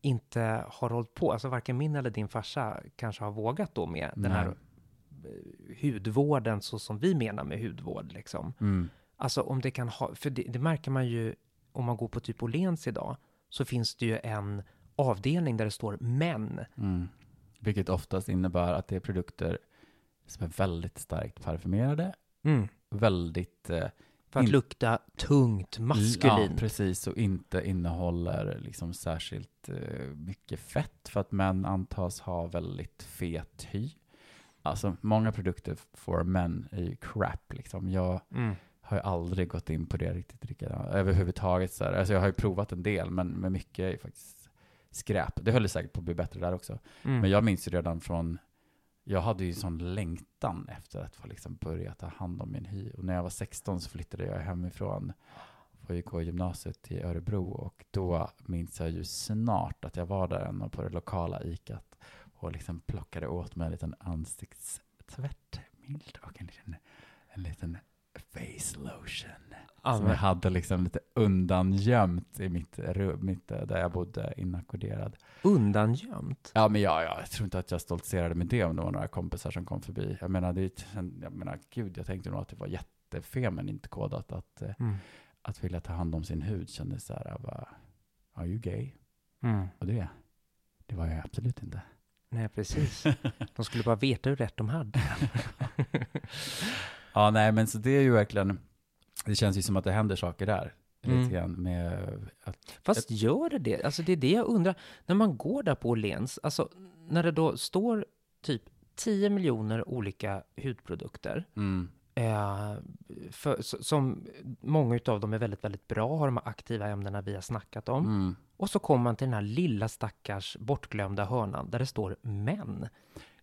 inte har hållit på, alltså varken min eller din farsa kanske har vågat då med den här Nej. eh, hudvården så som vi menar med hudvård liksom. Mm. Alltså om det kan ha, för det, det märker man ju om man går på typ Åhléns idag, så finns det ju en avdelning där det står män. Mm. Vilket oftast innebär att det är produkter som är väldigt starkt parfymerade, väldigt eh, För att lukta tungt, Ja, maskulint. precis. Och inte innehåller liksom särskilt eh, mycket fett för att män antas ha väldigt fet hy. Alltså, många produkter for män är ju crap liksom. Jag Mm. har ju aldrig gått in på det riktigt, riktigt överhuvudtaget. Så här. Alltså, jag har ju provat en del, men, men mycket är ju faktiskt skräp. Det höll säkert på att bli bättre där också. Mm. Men jag minns ju redan från, jag hade ju sån längtan efter att få liksom börja ta hand om min hy. Och när jag var 16 så flyttade jag hemifrån och gick på gymnasiet i Örebro. Och då minns jag ju snart att jag var där ändå på det lokala ikat och liksom plockade åt mig en liten ansiktstvättmild och en liten, en liten face lotion. Som jag hade liksom lite undangömt i mitt rum, mitt, eh, där jag bodde inackorderad. Undangömt? Ja, men ja, ja, jag tror inte att jag stoltserade med det om det var några kompisar som kom förbi. Jag menar, det jag menar, gud, jag tänkte nog att det var jättefeminint kodat att, eh, Mm. att vilja ta hand om sin hud. Kändes så här, jag bara, are you gay? Mm. Och det, det var jag absolut inte. Nej, precis. De skulle bara veta hur rätt de hade. Ja, nej, men så det är ju verkligen, det känns ju som att det händer saker där. Mm. Lite grann med att, Fast gör det det? Alltså det är det jag undrar. När man går där på Åhléns, alltså när det då står typ 10 miljoner olika hudprodukter, mm, eh, för, som många av dem är väldigt, väldigt bra, har de här aktiva ämnena vi har snackat om. mm. Och så kommer man till den här lilla stackars bortglömda hörnan där det står män.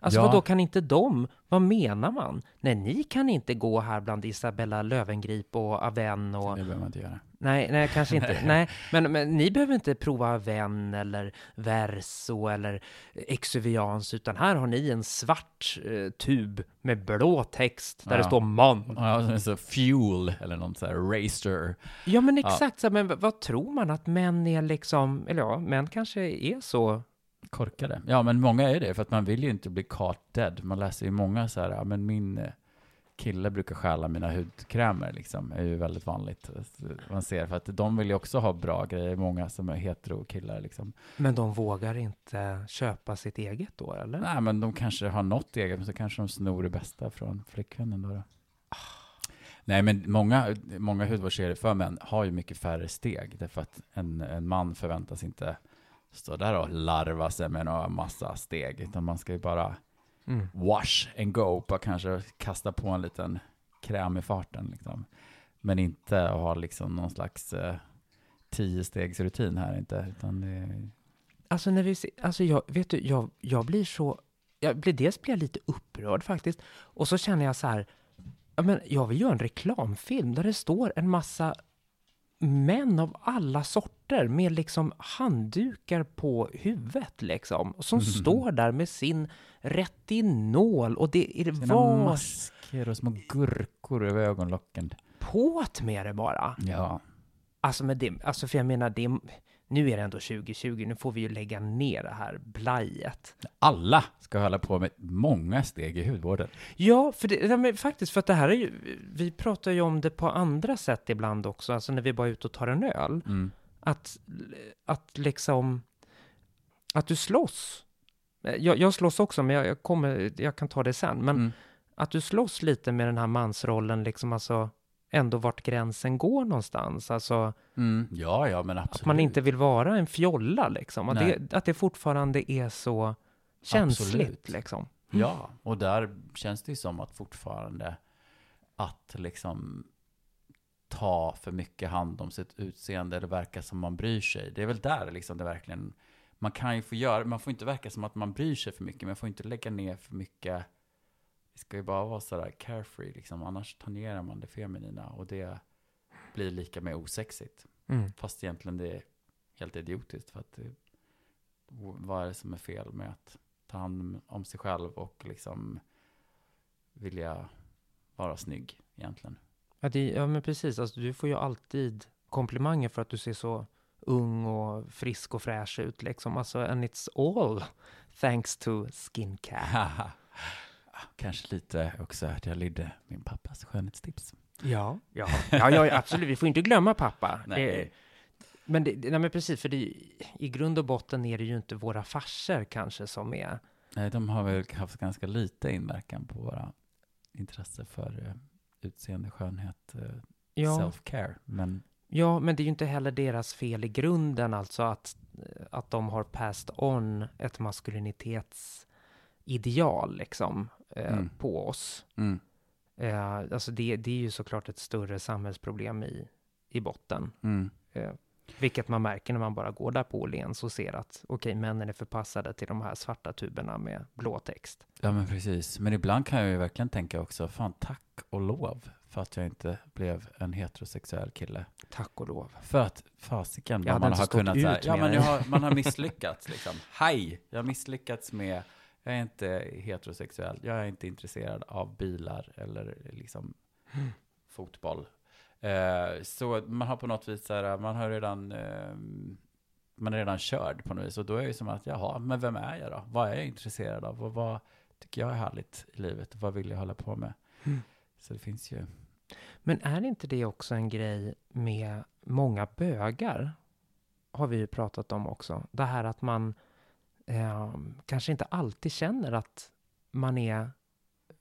Alltså Ja. vad då kan inte de? Vad menar man? Nej, ni kan inte gå här bland Isabella Lövengrip och Aven och... Det behöver man inte göra. Nej, nej, kanske inte. nej, men, men ni behöver inte prova Aven eller Verso eller Exuvians, utan här har ni en svart eh, tub med blå text där Ja. det står man. Ja, så fuel eller något så här racer. Ja, men exakt så, men vad tror man att män är liksom, eller ja, män kanske är så Korkade. Ja, men många är det, för att man vill ju inte bli caught dead. Man läser ju många så här, ja men min eh, kille brukar stjäla mina hudkrämer, liksom, är ju väldigt vanligt. Man ser, för att de vill ju också ha bra grejer, många som är hetero killar liksom. Men de vågar inte köpa sitt eget då, eller? Nej, men de kanske har något eget, men så kanske de snor det bästa från flickvännen då. då. Nej, men många, många hudvårdsserier för män har ju mycket färre steg, därför att en, en man förväntas inte stå där och larva sig med några massa steg, utan man ska ju bara Mm. wash and go, bara kanske kasta på en liten kräm i farten liksom. Men inte ha liksom någon slags eh, tio stegs rutin här inte, utan det är Alltså, när vi ser, alltså jag, vet du, jag, jag blir så, jag blir, dels blir jag lite upprörd faktiskt, och så känner jag så här, men jag vill göra en reklamfilm där det står en massa män av alla sorter med liksom handdukar på huvudet liksom, som Mhm. står där med sin retinol och det är sina var masker och små gurkor över ögonlocken. på't med det bara. Ja, Alltså, med det, alltså för jag menar, det, nu är det ändå 2020, nu får vi ju lägga ner det här blajet. alla ska hålla på med många steg i hudvården. Ja, för det, men faktiskt, för att det här är ju, vi pratar ju om det på andra sätt ibland också, alltså när vi bara är ute och tar en öl, Mm. att, att liksom, att du slåss. Jag, jag slåss också, men jag, jag, kommer, jag kan ta det sen, men Mm. att du slåss lite med den här mansrollen, liksom alltså, ändå vart gränsen går någonstans, alltså Mm. Ja, ja, men absolut. att man inte vill vara en fjolla liksom, att, det, att det fortfarande är så känsligt Absolut. liksom. Ja, och där känns det ju som att fortfarande att liksom ta för mycket hand om sitt utseende eller verka som man bryr sig. Det är väl där liksom det verkligen, man kan ju få göra, man får inte verka som att man bryr sig för mycket, men man får inte lägga ner för mycket. Det ska ju bara vara sådär carefree liksom, annars tangerar man det feminina och det blir lika med osexigt. Mm. Fast egentligen det är helt idiotiskt för att vad är det som är fel med att ta hand om sig själv och liksom vilja vara snygg egentligen. Ja, det, ja, men precis. Alltså, du får ju alltid komplimanger för att du ser så ung och frisk och fräsch ut. Liksom. Alltså, and it's all thanks to skincare. Kanske lite också att jag lydde min pappas skönhetstips. Ja, ja, ja, ja, absolut. Vi får inte glömma pappa. Nej. Det, men, det, nej, men precis, för det, i grund och botten är det ju inte våra farsor kanske som är... Nej, de har väl haft ganska lite inverkan på våra intresse för eh, utseende, skönhet, eh, Ja, self-care. Men ja, men det är ju inte heller deras fel i grunden, alltså att, att de har passed on ett maskulinitetsideal, liksom. Eh, Mm. på oss. Mm. Eh, alltså det, det är ju såklart ett större samhällsproblem i, i botten. Mm. Eh, vilket man märker när man bara går där på Åhléns och ser att okej, männen är förpassade till de här svarta tuberna med blå text. Ja men precis. Men ibland kan jag ju verkligen tänka också, fan tack och lov för att jag inte blev en heterosexuell kille. Tack och lov. För att fasiken man har kunnat ut ja med men dig. jag har, man har misslyckats liksom. Hej, jag har misslyckats med, jag är inte heterosexuell, jag är inte intresserad av bilar eller liksom Mm. fotboll. Eh, så man har på något vis så här, man har redan, eh, man är redan körd på något vis. Och då är det som att, jaha, men vem är jag då? Vad är jag intresserad av? Och vad tycker jag är härligt i livet? Vad vill jag hålla på med? Mm. Så det finns ju, Men är inte det också en grej med många bögar? Har vi ju pratat om också. Det här att man eh, kanske inte alltid känner att man är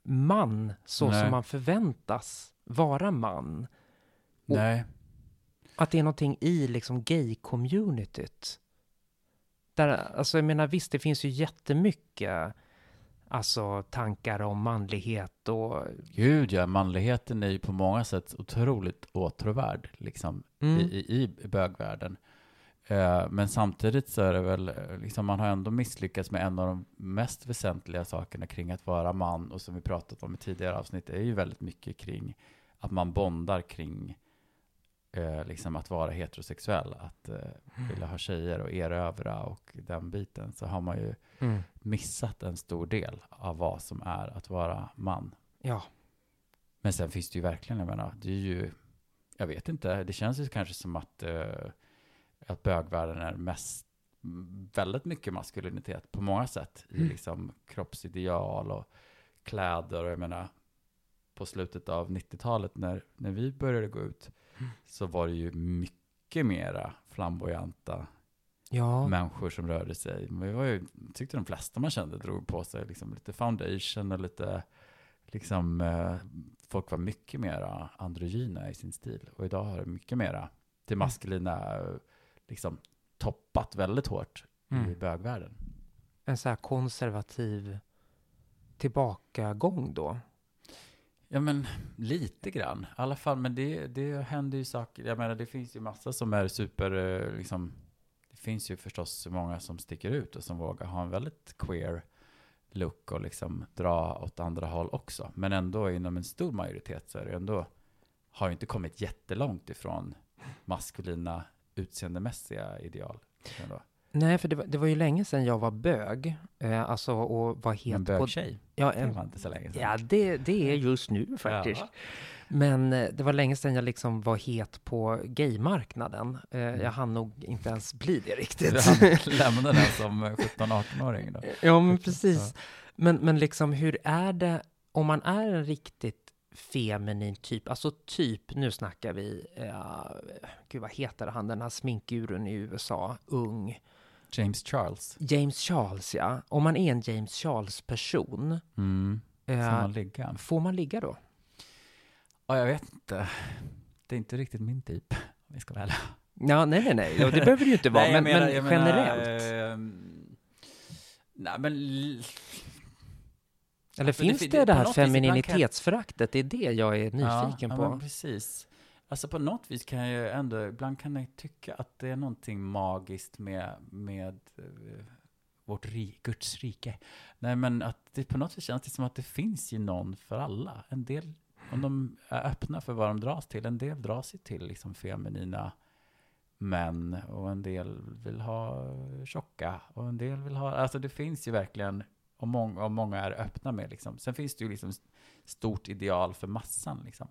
man så Nej. som man förväntas vara man. Och- nej. Att det är någonting i liksom gay-communityt. Där, alltså jag menar visst, det finns ju jättemycket alltså tankar om manlighet och... Gud ja, manligheten är ju på många sätt otroligt åtråvärd liksom, Mm. i, i, i bögvärlden. Eh, men samtidigt så är det väl, eh, liksom, man har ändå misslyckats med en av de mest väsentliga sakerna kring att vara man, och som vi pratat om i tidigare avsnitt, är ju väldigt mycket kring att man bondar kring eh, liksom att vara heterosexuell, att eh, vilja ha tjejer och erövra och den biten, så har man ju Mm. missat en stor del av vad som är att vara man. Ja, Men sen finns det ju verkligen, jag menar, det är ju, jag vet inte, det känns ju kanske som att, eh, att bögvärlden är mest, väldigt mycket maskulinitet på många sätt, i Mm. liksom kroppsideal och kläder och jag menar, på slutet av 90-talet när, när vi började gå ut, Mm. så var det ju mycket mera flamboyanta ja. människor som rörde sig. Men vi var ju, tyckte de flesta man kände drog på sig liksom lite foundation och lite, liksom, eh, folk var mycket mera androgyna i sin stil. Och idag har det mycket mera det maskulina, eh, liksom toppat väldigt hårt i Mm. bögvärlden. En så här konservativ tillbakagång då. Ja men lite grann, i alla fall, men det, det händer ju saker, jag menar det finns ju massa som är super, eh, liksom, det finns ju förstås många som sticker ut och som vågar ha en väldigt queer look och liksom dra åt andra håll också. Men ändå inom en stor majoritet så är det ändå, har ju inte kommit jättelångt ifrån maskulina utseendemässiga ideal. Ändå. Nej, för det var, det var ju länge sedan jag var bög. Eh, alltså, och var En het på... bögtjej, Ja, det en, var inte så länge sedan. ja det, det är just nu faktiskt. Ja. Men eh, det var länge sedan jag liksom var het på gaymarknaden. Eh, Mm. Jag hann nog inte ens bli det riktigt. Du lämnade den som 17-18-åring då. ja, men precis. Men, men liksom hur är det om man är en riktigt feminin typ, alltså typ, nu snackar vi, eh, gud vad heter han, den här sminkgurun i USA, ung, James Charles. James Charles ja. Om man är en James Charles-person, Mm. Får eh, man ligga? får man ligga då? Ja, jag vet inte. Det är inte riktigt min typ, om vi ska vara ärliga. Ja, nej, nej, nej, det behöver det ju inte vara, Nej, men, menar- men jag menar, generellt. ehm, nej, men... Eller alltså, finns fin- det det- det, här femininitetsföraktet? Det är det jag är nyfiken ja, på. Ja, precis. Alltså på något vis kan jag ju ändå, ibland kan jag tycka att det är någonting magiskt med, med eh, vårt ri, Guds rike. Nej, men att det på något vis känns det som att det finns ju någon för alla. En del, om de är öppna för vad de dras till, en del dras ju till liksom feminina män och en del vill ha tjocka och en del vill ha, alltså det finns ju verkligen, och många, och många är öppna med liksom. Sen finns det ju liksom stort ideal för massan liksom.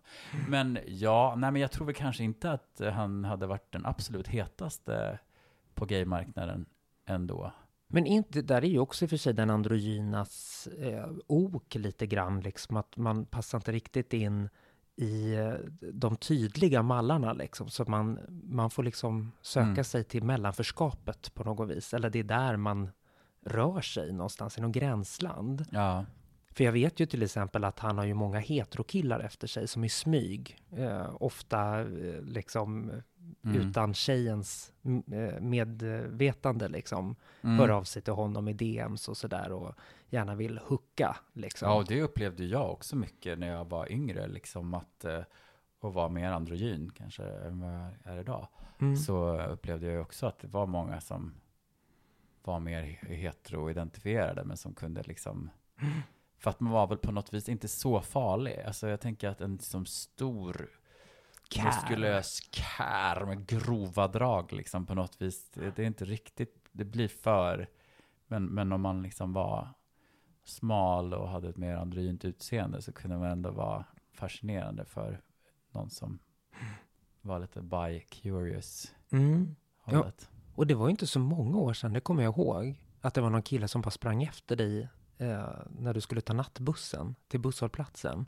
Men ja, nej men jag tror väl kanske inte att han hade varit den absolut hetaste på gaymarknaden ändå. Men inte, där är ju också i och för sig den androgynas eh, ok lite grann, liksom att man passar inte riktigt in i eh, de tydliga mallarna liksom, så man, man får liksom söka Mm. sig till mellanförskapet på något vis, eller det är där man rör sig någonstans, i något gränsland. Ja. För jag vet ju till exempel att han har ju många heterokillar efter sig som i smyg, eh, ofta eh, liksom Mm. utan tjejens eh, medvetande liksom, Mm. hör av sig till honom i DMs och sådär och gärna vill hooka liksom. Ja, och det upplevde jag också mycket när jag var yngre, liksom att eh, och var mer androgyn kanske än vad jag är idag. Mm. Så upplevde jag också att det var många som var mer hetero-identifierade, men som kunde liksom För att man var väl på något vis inte så farlig. Alltså jag tänker att en som stor Kär. muskulös kär med grova drag liksom på något vis. Det, det är inte riktigt, det blir för. Men, men om man liksom var smal och hade ett mer androgynt utseende så kunde man ändå vara fascinerande för någon som var lite bi-curious Mm. Ja. Och det var ju inte så många år sedan, det kommer jag ihåg, att det var någon kille som bara sprang efter dig eh, när du skulle ta nattbussen till busshållplatsen.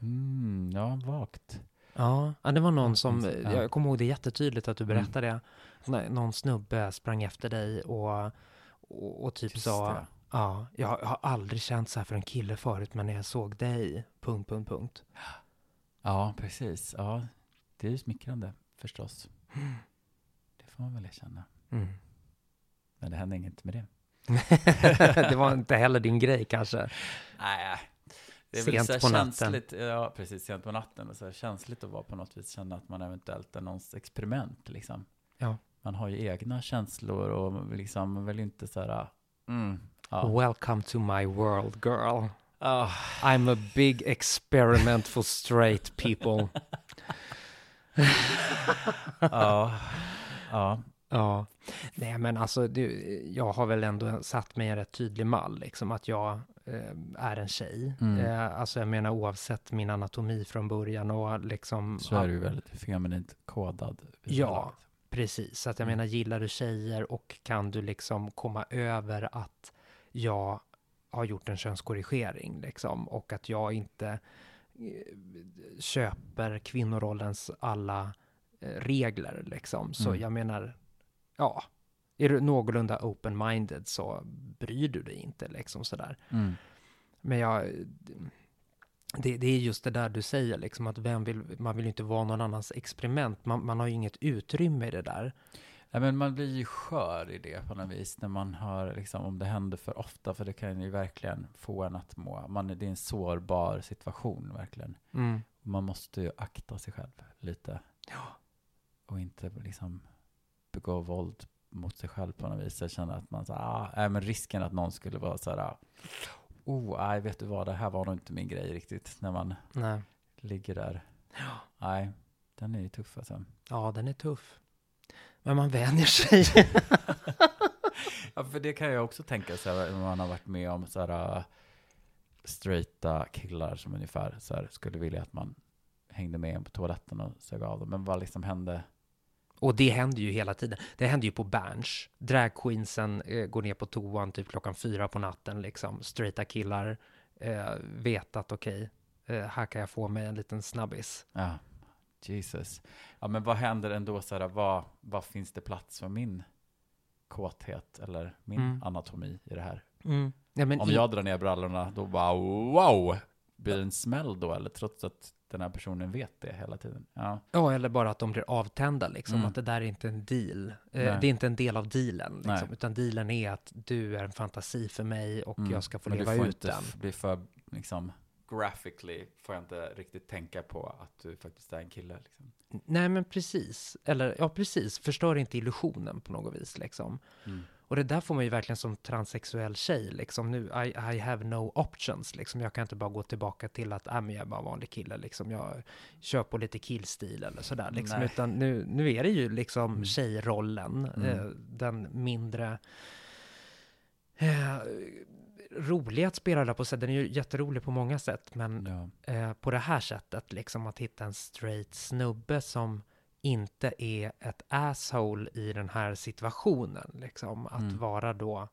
Mm, ja, vagt. Ja, det var någon som, Ja. jag kommer ihåg det jättetydligt att du Mm. berättade det. Nå- Någon snubbe sprang efter dig och, och, och typ Just sa, det. ja, jag, har aldrig känt så här för en kille förut, men när jag såg dig, punkt, punkt, punkt. Ja, precis. Ja, det är ju smickrande förstås. Det får man väl erkänna. Mm. Men det hände inget med det. det var inte heller din grej kanske. Nej, det är Sent väl så på natten. känsligt, ja precis, sent på natten. Och så här känsligt att vara på något vis, känna att man eventuellt är någons experiment liksom. Ja. Man har ju egna känslor och liksom man vill inte så här, mm, ja. Welcome to my world, girl. Ah, I'm a big experiment for straight people. ja, ja, Ja, nej men alltså du, jag har väl ändå satt mig en rätt tydlig mall, liksom att jag eh, är en tjej. Mm. Eh, alltså jag menar oavsett min anatomi från början och liksom... så är du väldigt feminint kodad. Ja. Precis, så att jag Mm. menar gillar du tjejer och kan du liksom komma över att jag har gjort en könskorrigering liksom och att jag inte eh, köper kvinnorollens alla regler liksom. Så Mm. jag menar, ja, är du någorlunda open-minded så bryr du dig inte liksom sådär. Mm. Men jag, det, det är just det där du säger, liksom att vem vill, man vill ju inte vara någon annans experiment. Man, man har ju inget utrymme i det där. Ja, men man blir ju skör i det på något vis när man har, liksom, om det händer för ofta, för det kan ju verkligen få en att må, man, det är en sårbar situation verkligen. Mm. Man måste ju akta sig själv lite. Ja. Och inte liksom begå våld mot sig själv på något vis. Jag känner att man så ah, nej, men risken att någon skulle vara så här, oh, nej, vet du vad, det här var nog inte min grej riktigt, när man Nej. ligger där. Nej, den är ju tuff alltså. Ja, den är tuff. Men man vänjer sig. Ja, för det kan jag också tänka så här, man har varit med om så här uh, straighta killar som ungefär så här, skulle vilja att man hängde med en på toaletten och sög av dem. Men vad liksom hände? Och det händer ju hela tiden. Det händer ju på Berns. Dragqueensen eh, går ner på toan typ klockan fyra på natten liksom. Straighta killar eh, vet att okej, eh, här kan jag få mig en liten snabbis. Ja, Jesus. Ja, men vad händer ändå så här, vad, vad finns det plats för min kåthet eller min Mm. anatomi i det här? Ja, men Om i- jag drar ner brallorna, då bara wow! Blir det en smäll då, eller trots att den här personen vet det hela tiden? Ja, Ja, eller bara att de blir avtända, liksom. Mm. Att det där är inte en deal. Eh, det är inte en del av dealen, liksom. Utan dealen är att du är en fantasi för mig och Mm. jag ska få Men leva du ut den. f- bli för, liksom, graphically får jag inte riktigt tänka på att du faktiskt är en kille. Liksom. Nej, men precis. Eller, ja, precis. Förstör inte illusionen på något vis, liksom. Mm. Och det där får man ju verkligen som transsexuell tjej, liksom. Nu, I, I have no options, liksom. Jag kan inte bara gå tillbaka till att, äh, men jag är bara vanlig kille, liksom. Jag kör på lite killstil eller sådär, liksom. Nej. Utan nu, nu är det ju liksom Mm. tjejrollen, Mm. eh, den mindre eh, roliga att spela där på sätt. Den är ju jätterolig på många sätt, men Ja. eh, på det här sättet, liksom att hitta en straight snubbe som inte är ett asshole i den här situationen, liksom. Att Mm. vara då,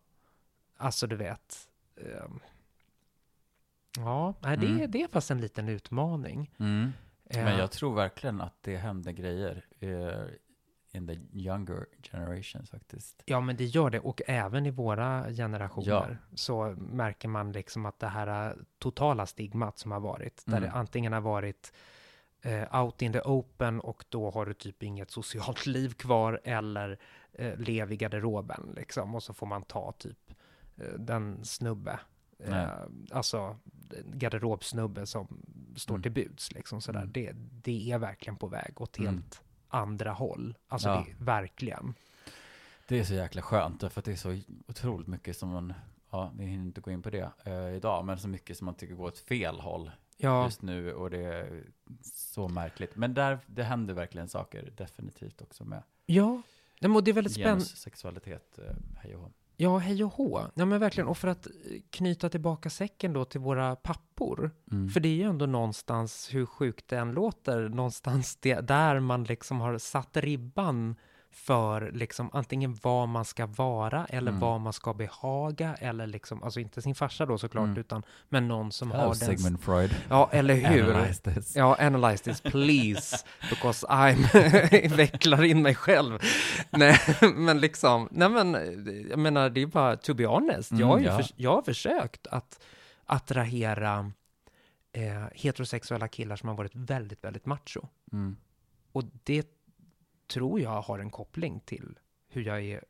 alltså du vet, ehm, ja, nej, det, Mm. det är fast en liten utmaning. Mm. Eh, Men jag tror verkligen att det händer grejer eh, in the younger generations faktiskt. Ja, men det gör det. Och även i våra generationer Ja. så märker man liksom att det här eh, totala stigmat som har varit, där Mm. det antingen har varit eh, out in the open och då har du typ inget socialt liv kvar eller eh, lev i garderoben liksom. Och så får man ta typ eh, den snubbe eh, alltså garderobsnubbe som står Mm. till buds. Liksom, sådär. Mm. Det, det är verkligen på väg åt Mm. helt andra håll. Alltså Ja. det, verkligen. Det är så jäkla skönt, för att det är så otroligt mycket som man, ja, vi hinner inte gå in på det eh, idag, men så mycket som man tycker går åt fel håll Ja, just nu och det är så märkligt. Men där, det händer verkligen saker definitivt också med ja. Nej, men det är väldigt spännande. genussexualitet, eh, hej och hå. Ja, hej och hå. Ja, men verkligen. Och för att eh, knyta tillbaka säcken då till våra pappor. Mm. För det är ju ändå någonstans, hur sjukt det än låter, någonstans det, där man liksom har satt ribban för liksom antingen vad man ska vara eller Mm. vad man ska behaga eller liksom, alltså inte sin farsa då såklart, Mm. utan men någon som Hello, har den... Sigmund Freud. Ja, eller hur? Analyze this. Ja, analyze this please, because I'm vecklar in mig själv. Nej, men liksom, nej men, jag menar, det är bara to be honest. jag, har Mm, ja. förs- jag har försökt att attrahera eh, heterosexuella killar som har varit väldigt, väldigt macho. Mm. Och det tror jag har en koppling till hur jag är,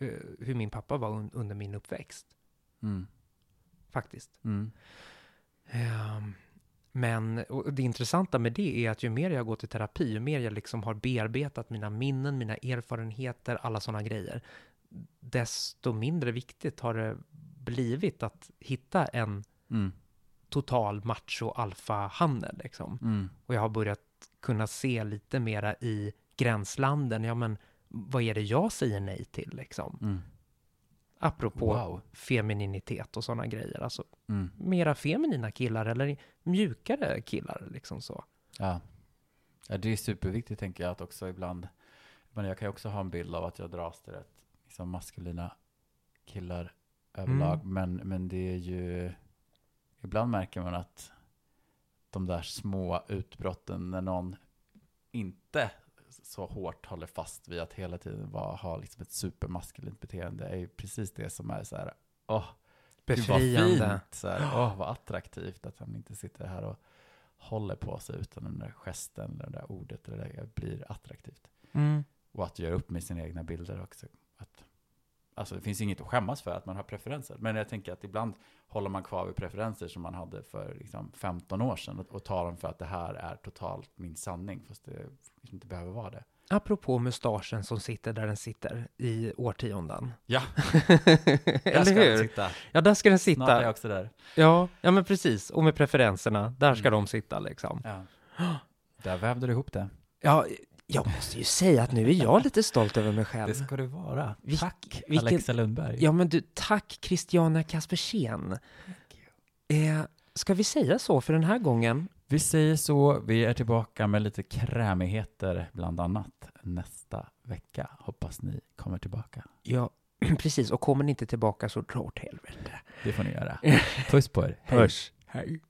eh, hur min pappa var un- under min uppväxt, Mm. faktiskt. Mm. Ehm, Men det intressanta med det är att ju mer jag går till terapi, ju mer jag liksom har bearbetat mina minnen, mina erfarenheter, alla sådana grejer, desto mindre viktigt har det blivit att hitta en Mm. total macho alfa-hanne liksom. Mm. Och jag har börjat kunna se lite mera i gränslanden, ja men vad är det jag säger nej till liksom? Mm. Apropå Wow. femininitet och sådana grejer, alltså Mm. mera feminina killar eller mjukare killar liksom så. Ja. ja, det är superviktigt tänker jag att också ibland, men jag kan ju också ha en bild av att jag dras till rätt liksom maskulina killar överlag, Mm. men, men det är ju, ibland märker man att de där små utbrotten när någon inte så hårt håller fast vid att hela tiden vara, ha liksom ett supermaskulint beteende är ju precis det som är så här, åh, vad Befriande. fint, så här, åh, vad attraktivt att han inte sitter här och håller på sig utan den där gesten, eller det där ordet, eller det där blir attraktivt. Mm. Och att göra upp med sina egna bilder också. Alltså det finns inget att skämmas för att man har preferenser. Men jag tänker att ibland håller man kvar vid preferenser som man hade för liksom 15 år sedan och, och tar dem för att det här är totalt min sanning, fast det liksom inte behöver vara det. Apropå mustaschen som sitter där den sitter i årtionden. Ja, där ska hur? den sitta. Ja, där ska den Snart är jag sitta. också där. Ja, ja men precis. Och med preferenserna, där ska Mm. de sitta liksom. Ja. Där vävde du ihop det. Ja, jag måste ju säga att nu är jag lite stolt över mig själv. Det ska du vara. Vilk- Tack, vilken- Alexa Lundberg. Ja, men du, tack Christiana Kaspersen. Eh, ska vi säga så för den här gången? Vi säger så. Vi är tillbaka med lite krämigheter bland annat nästa vecka. Hoppas ni kommer tillbaka. Ja, precis. Och kommer ni inte tillbaka så dra åt helvete. Det får ni göra. Puss på er. Hej. Hörs. Hej.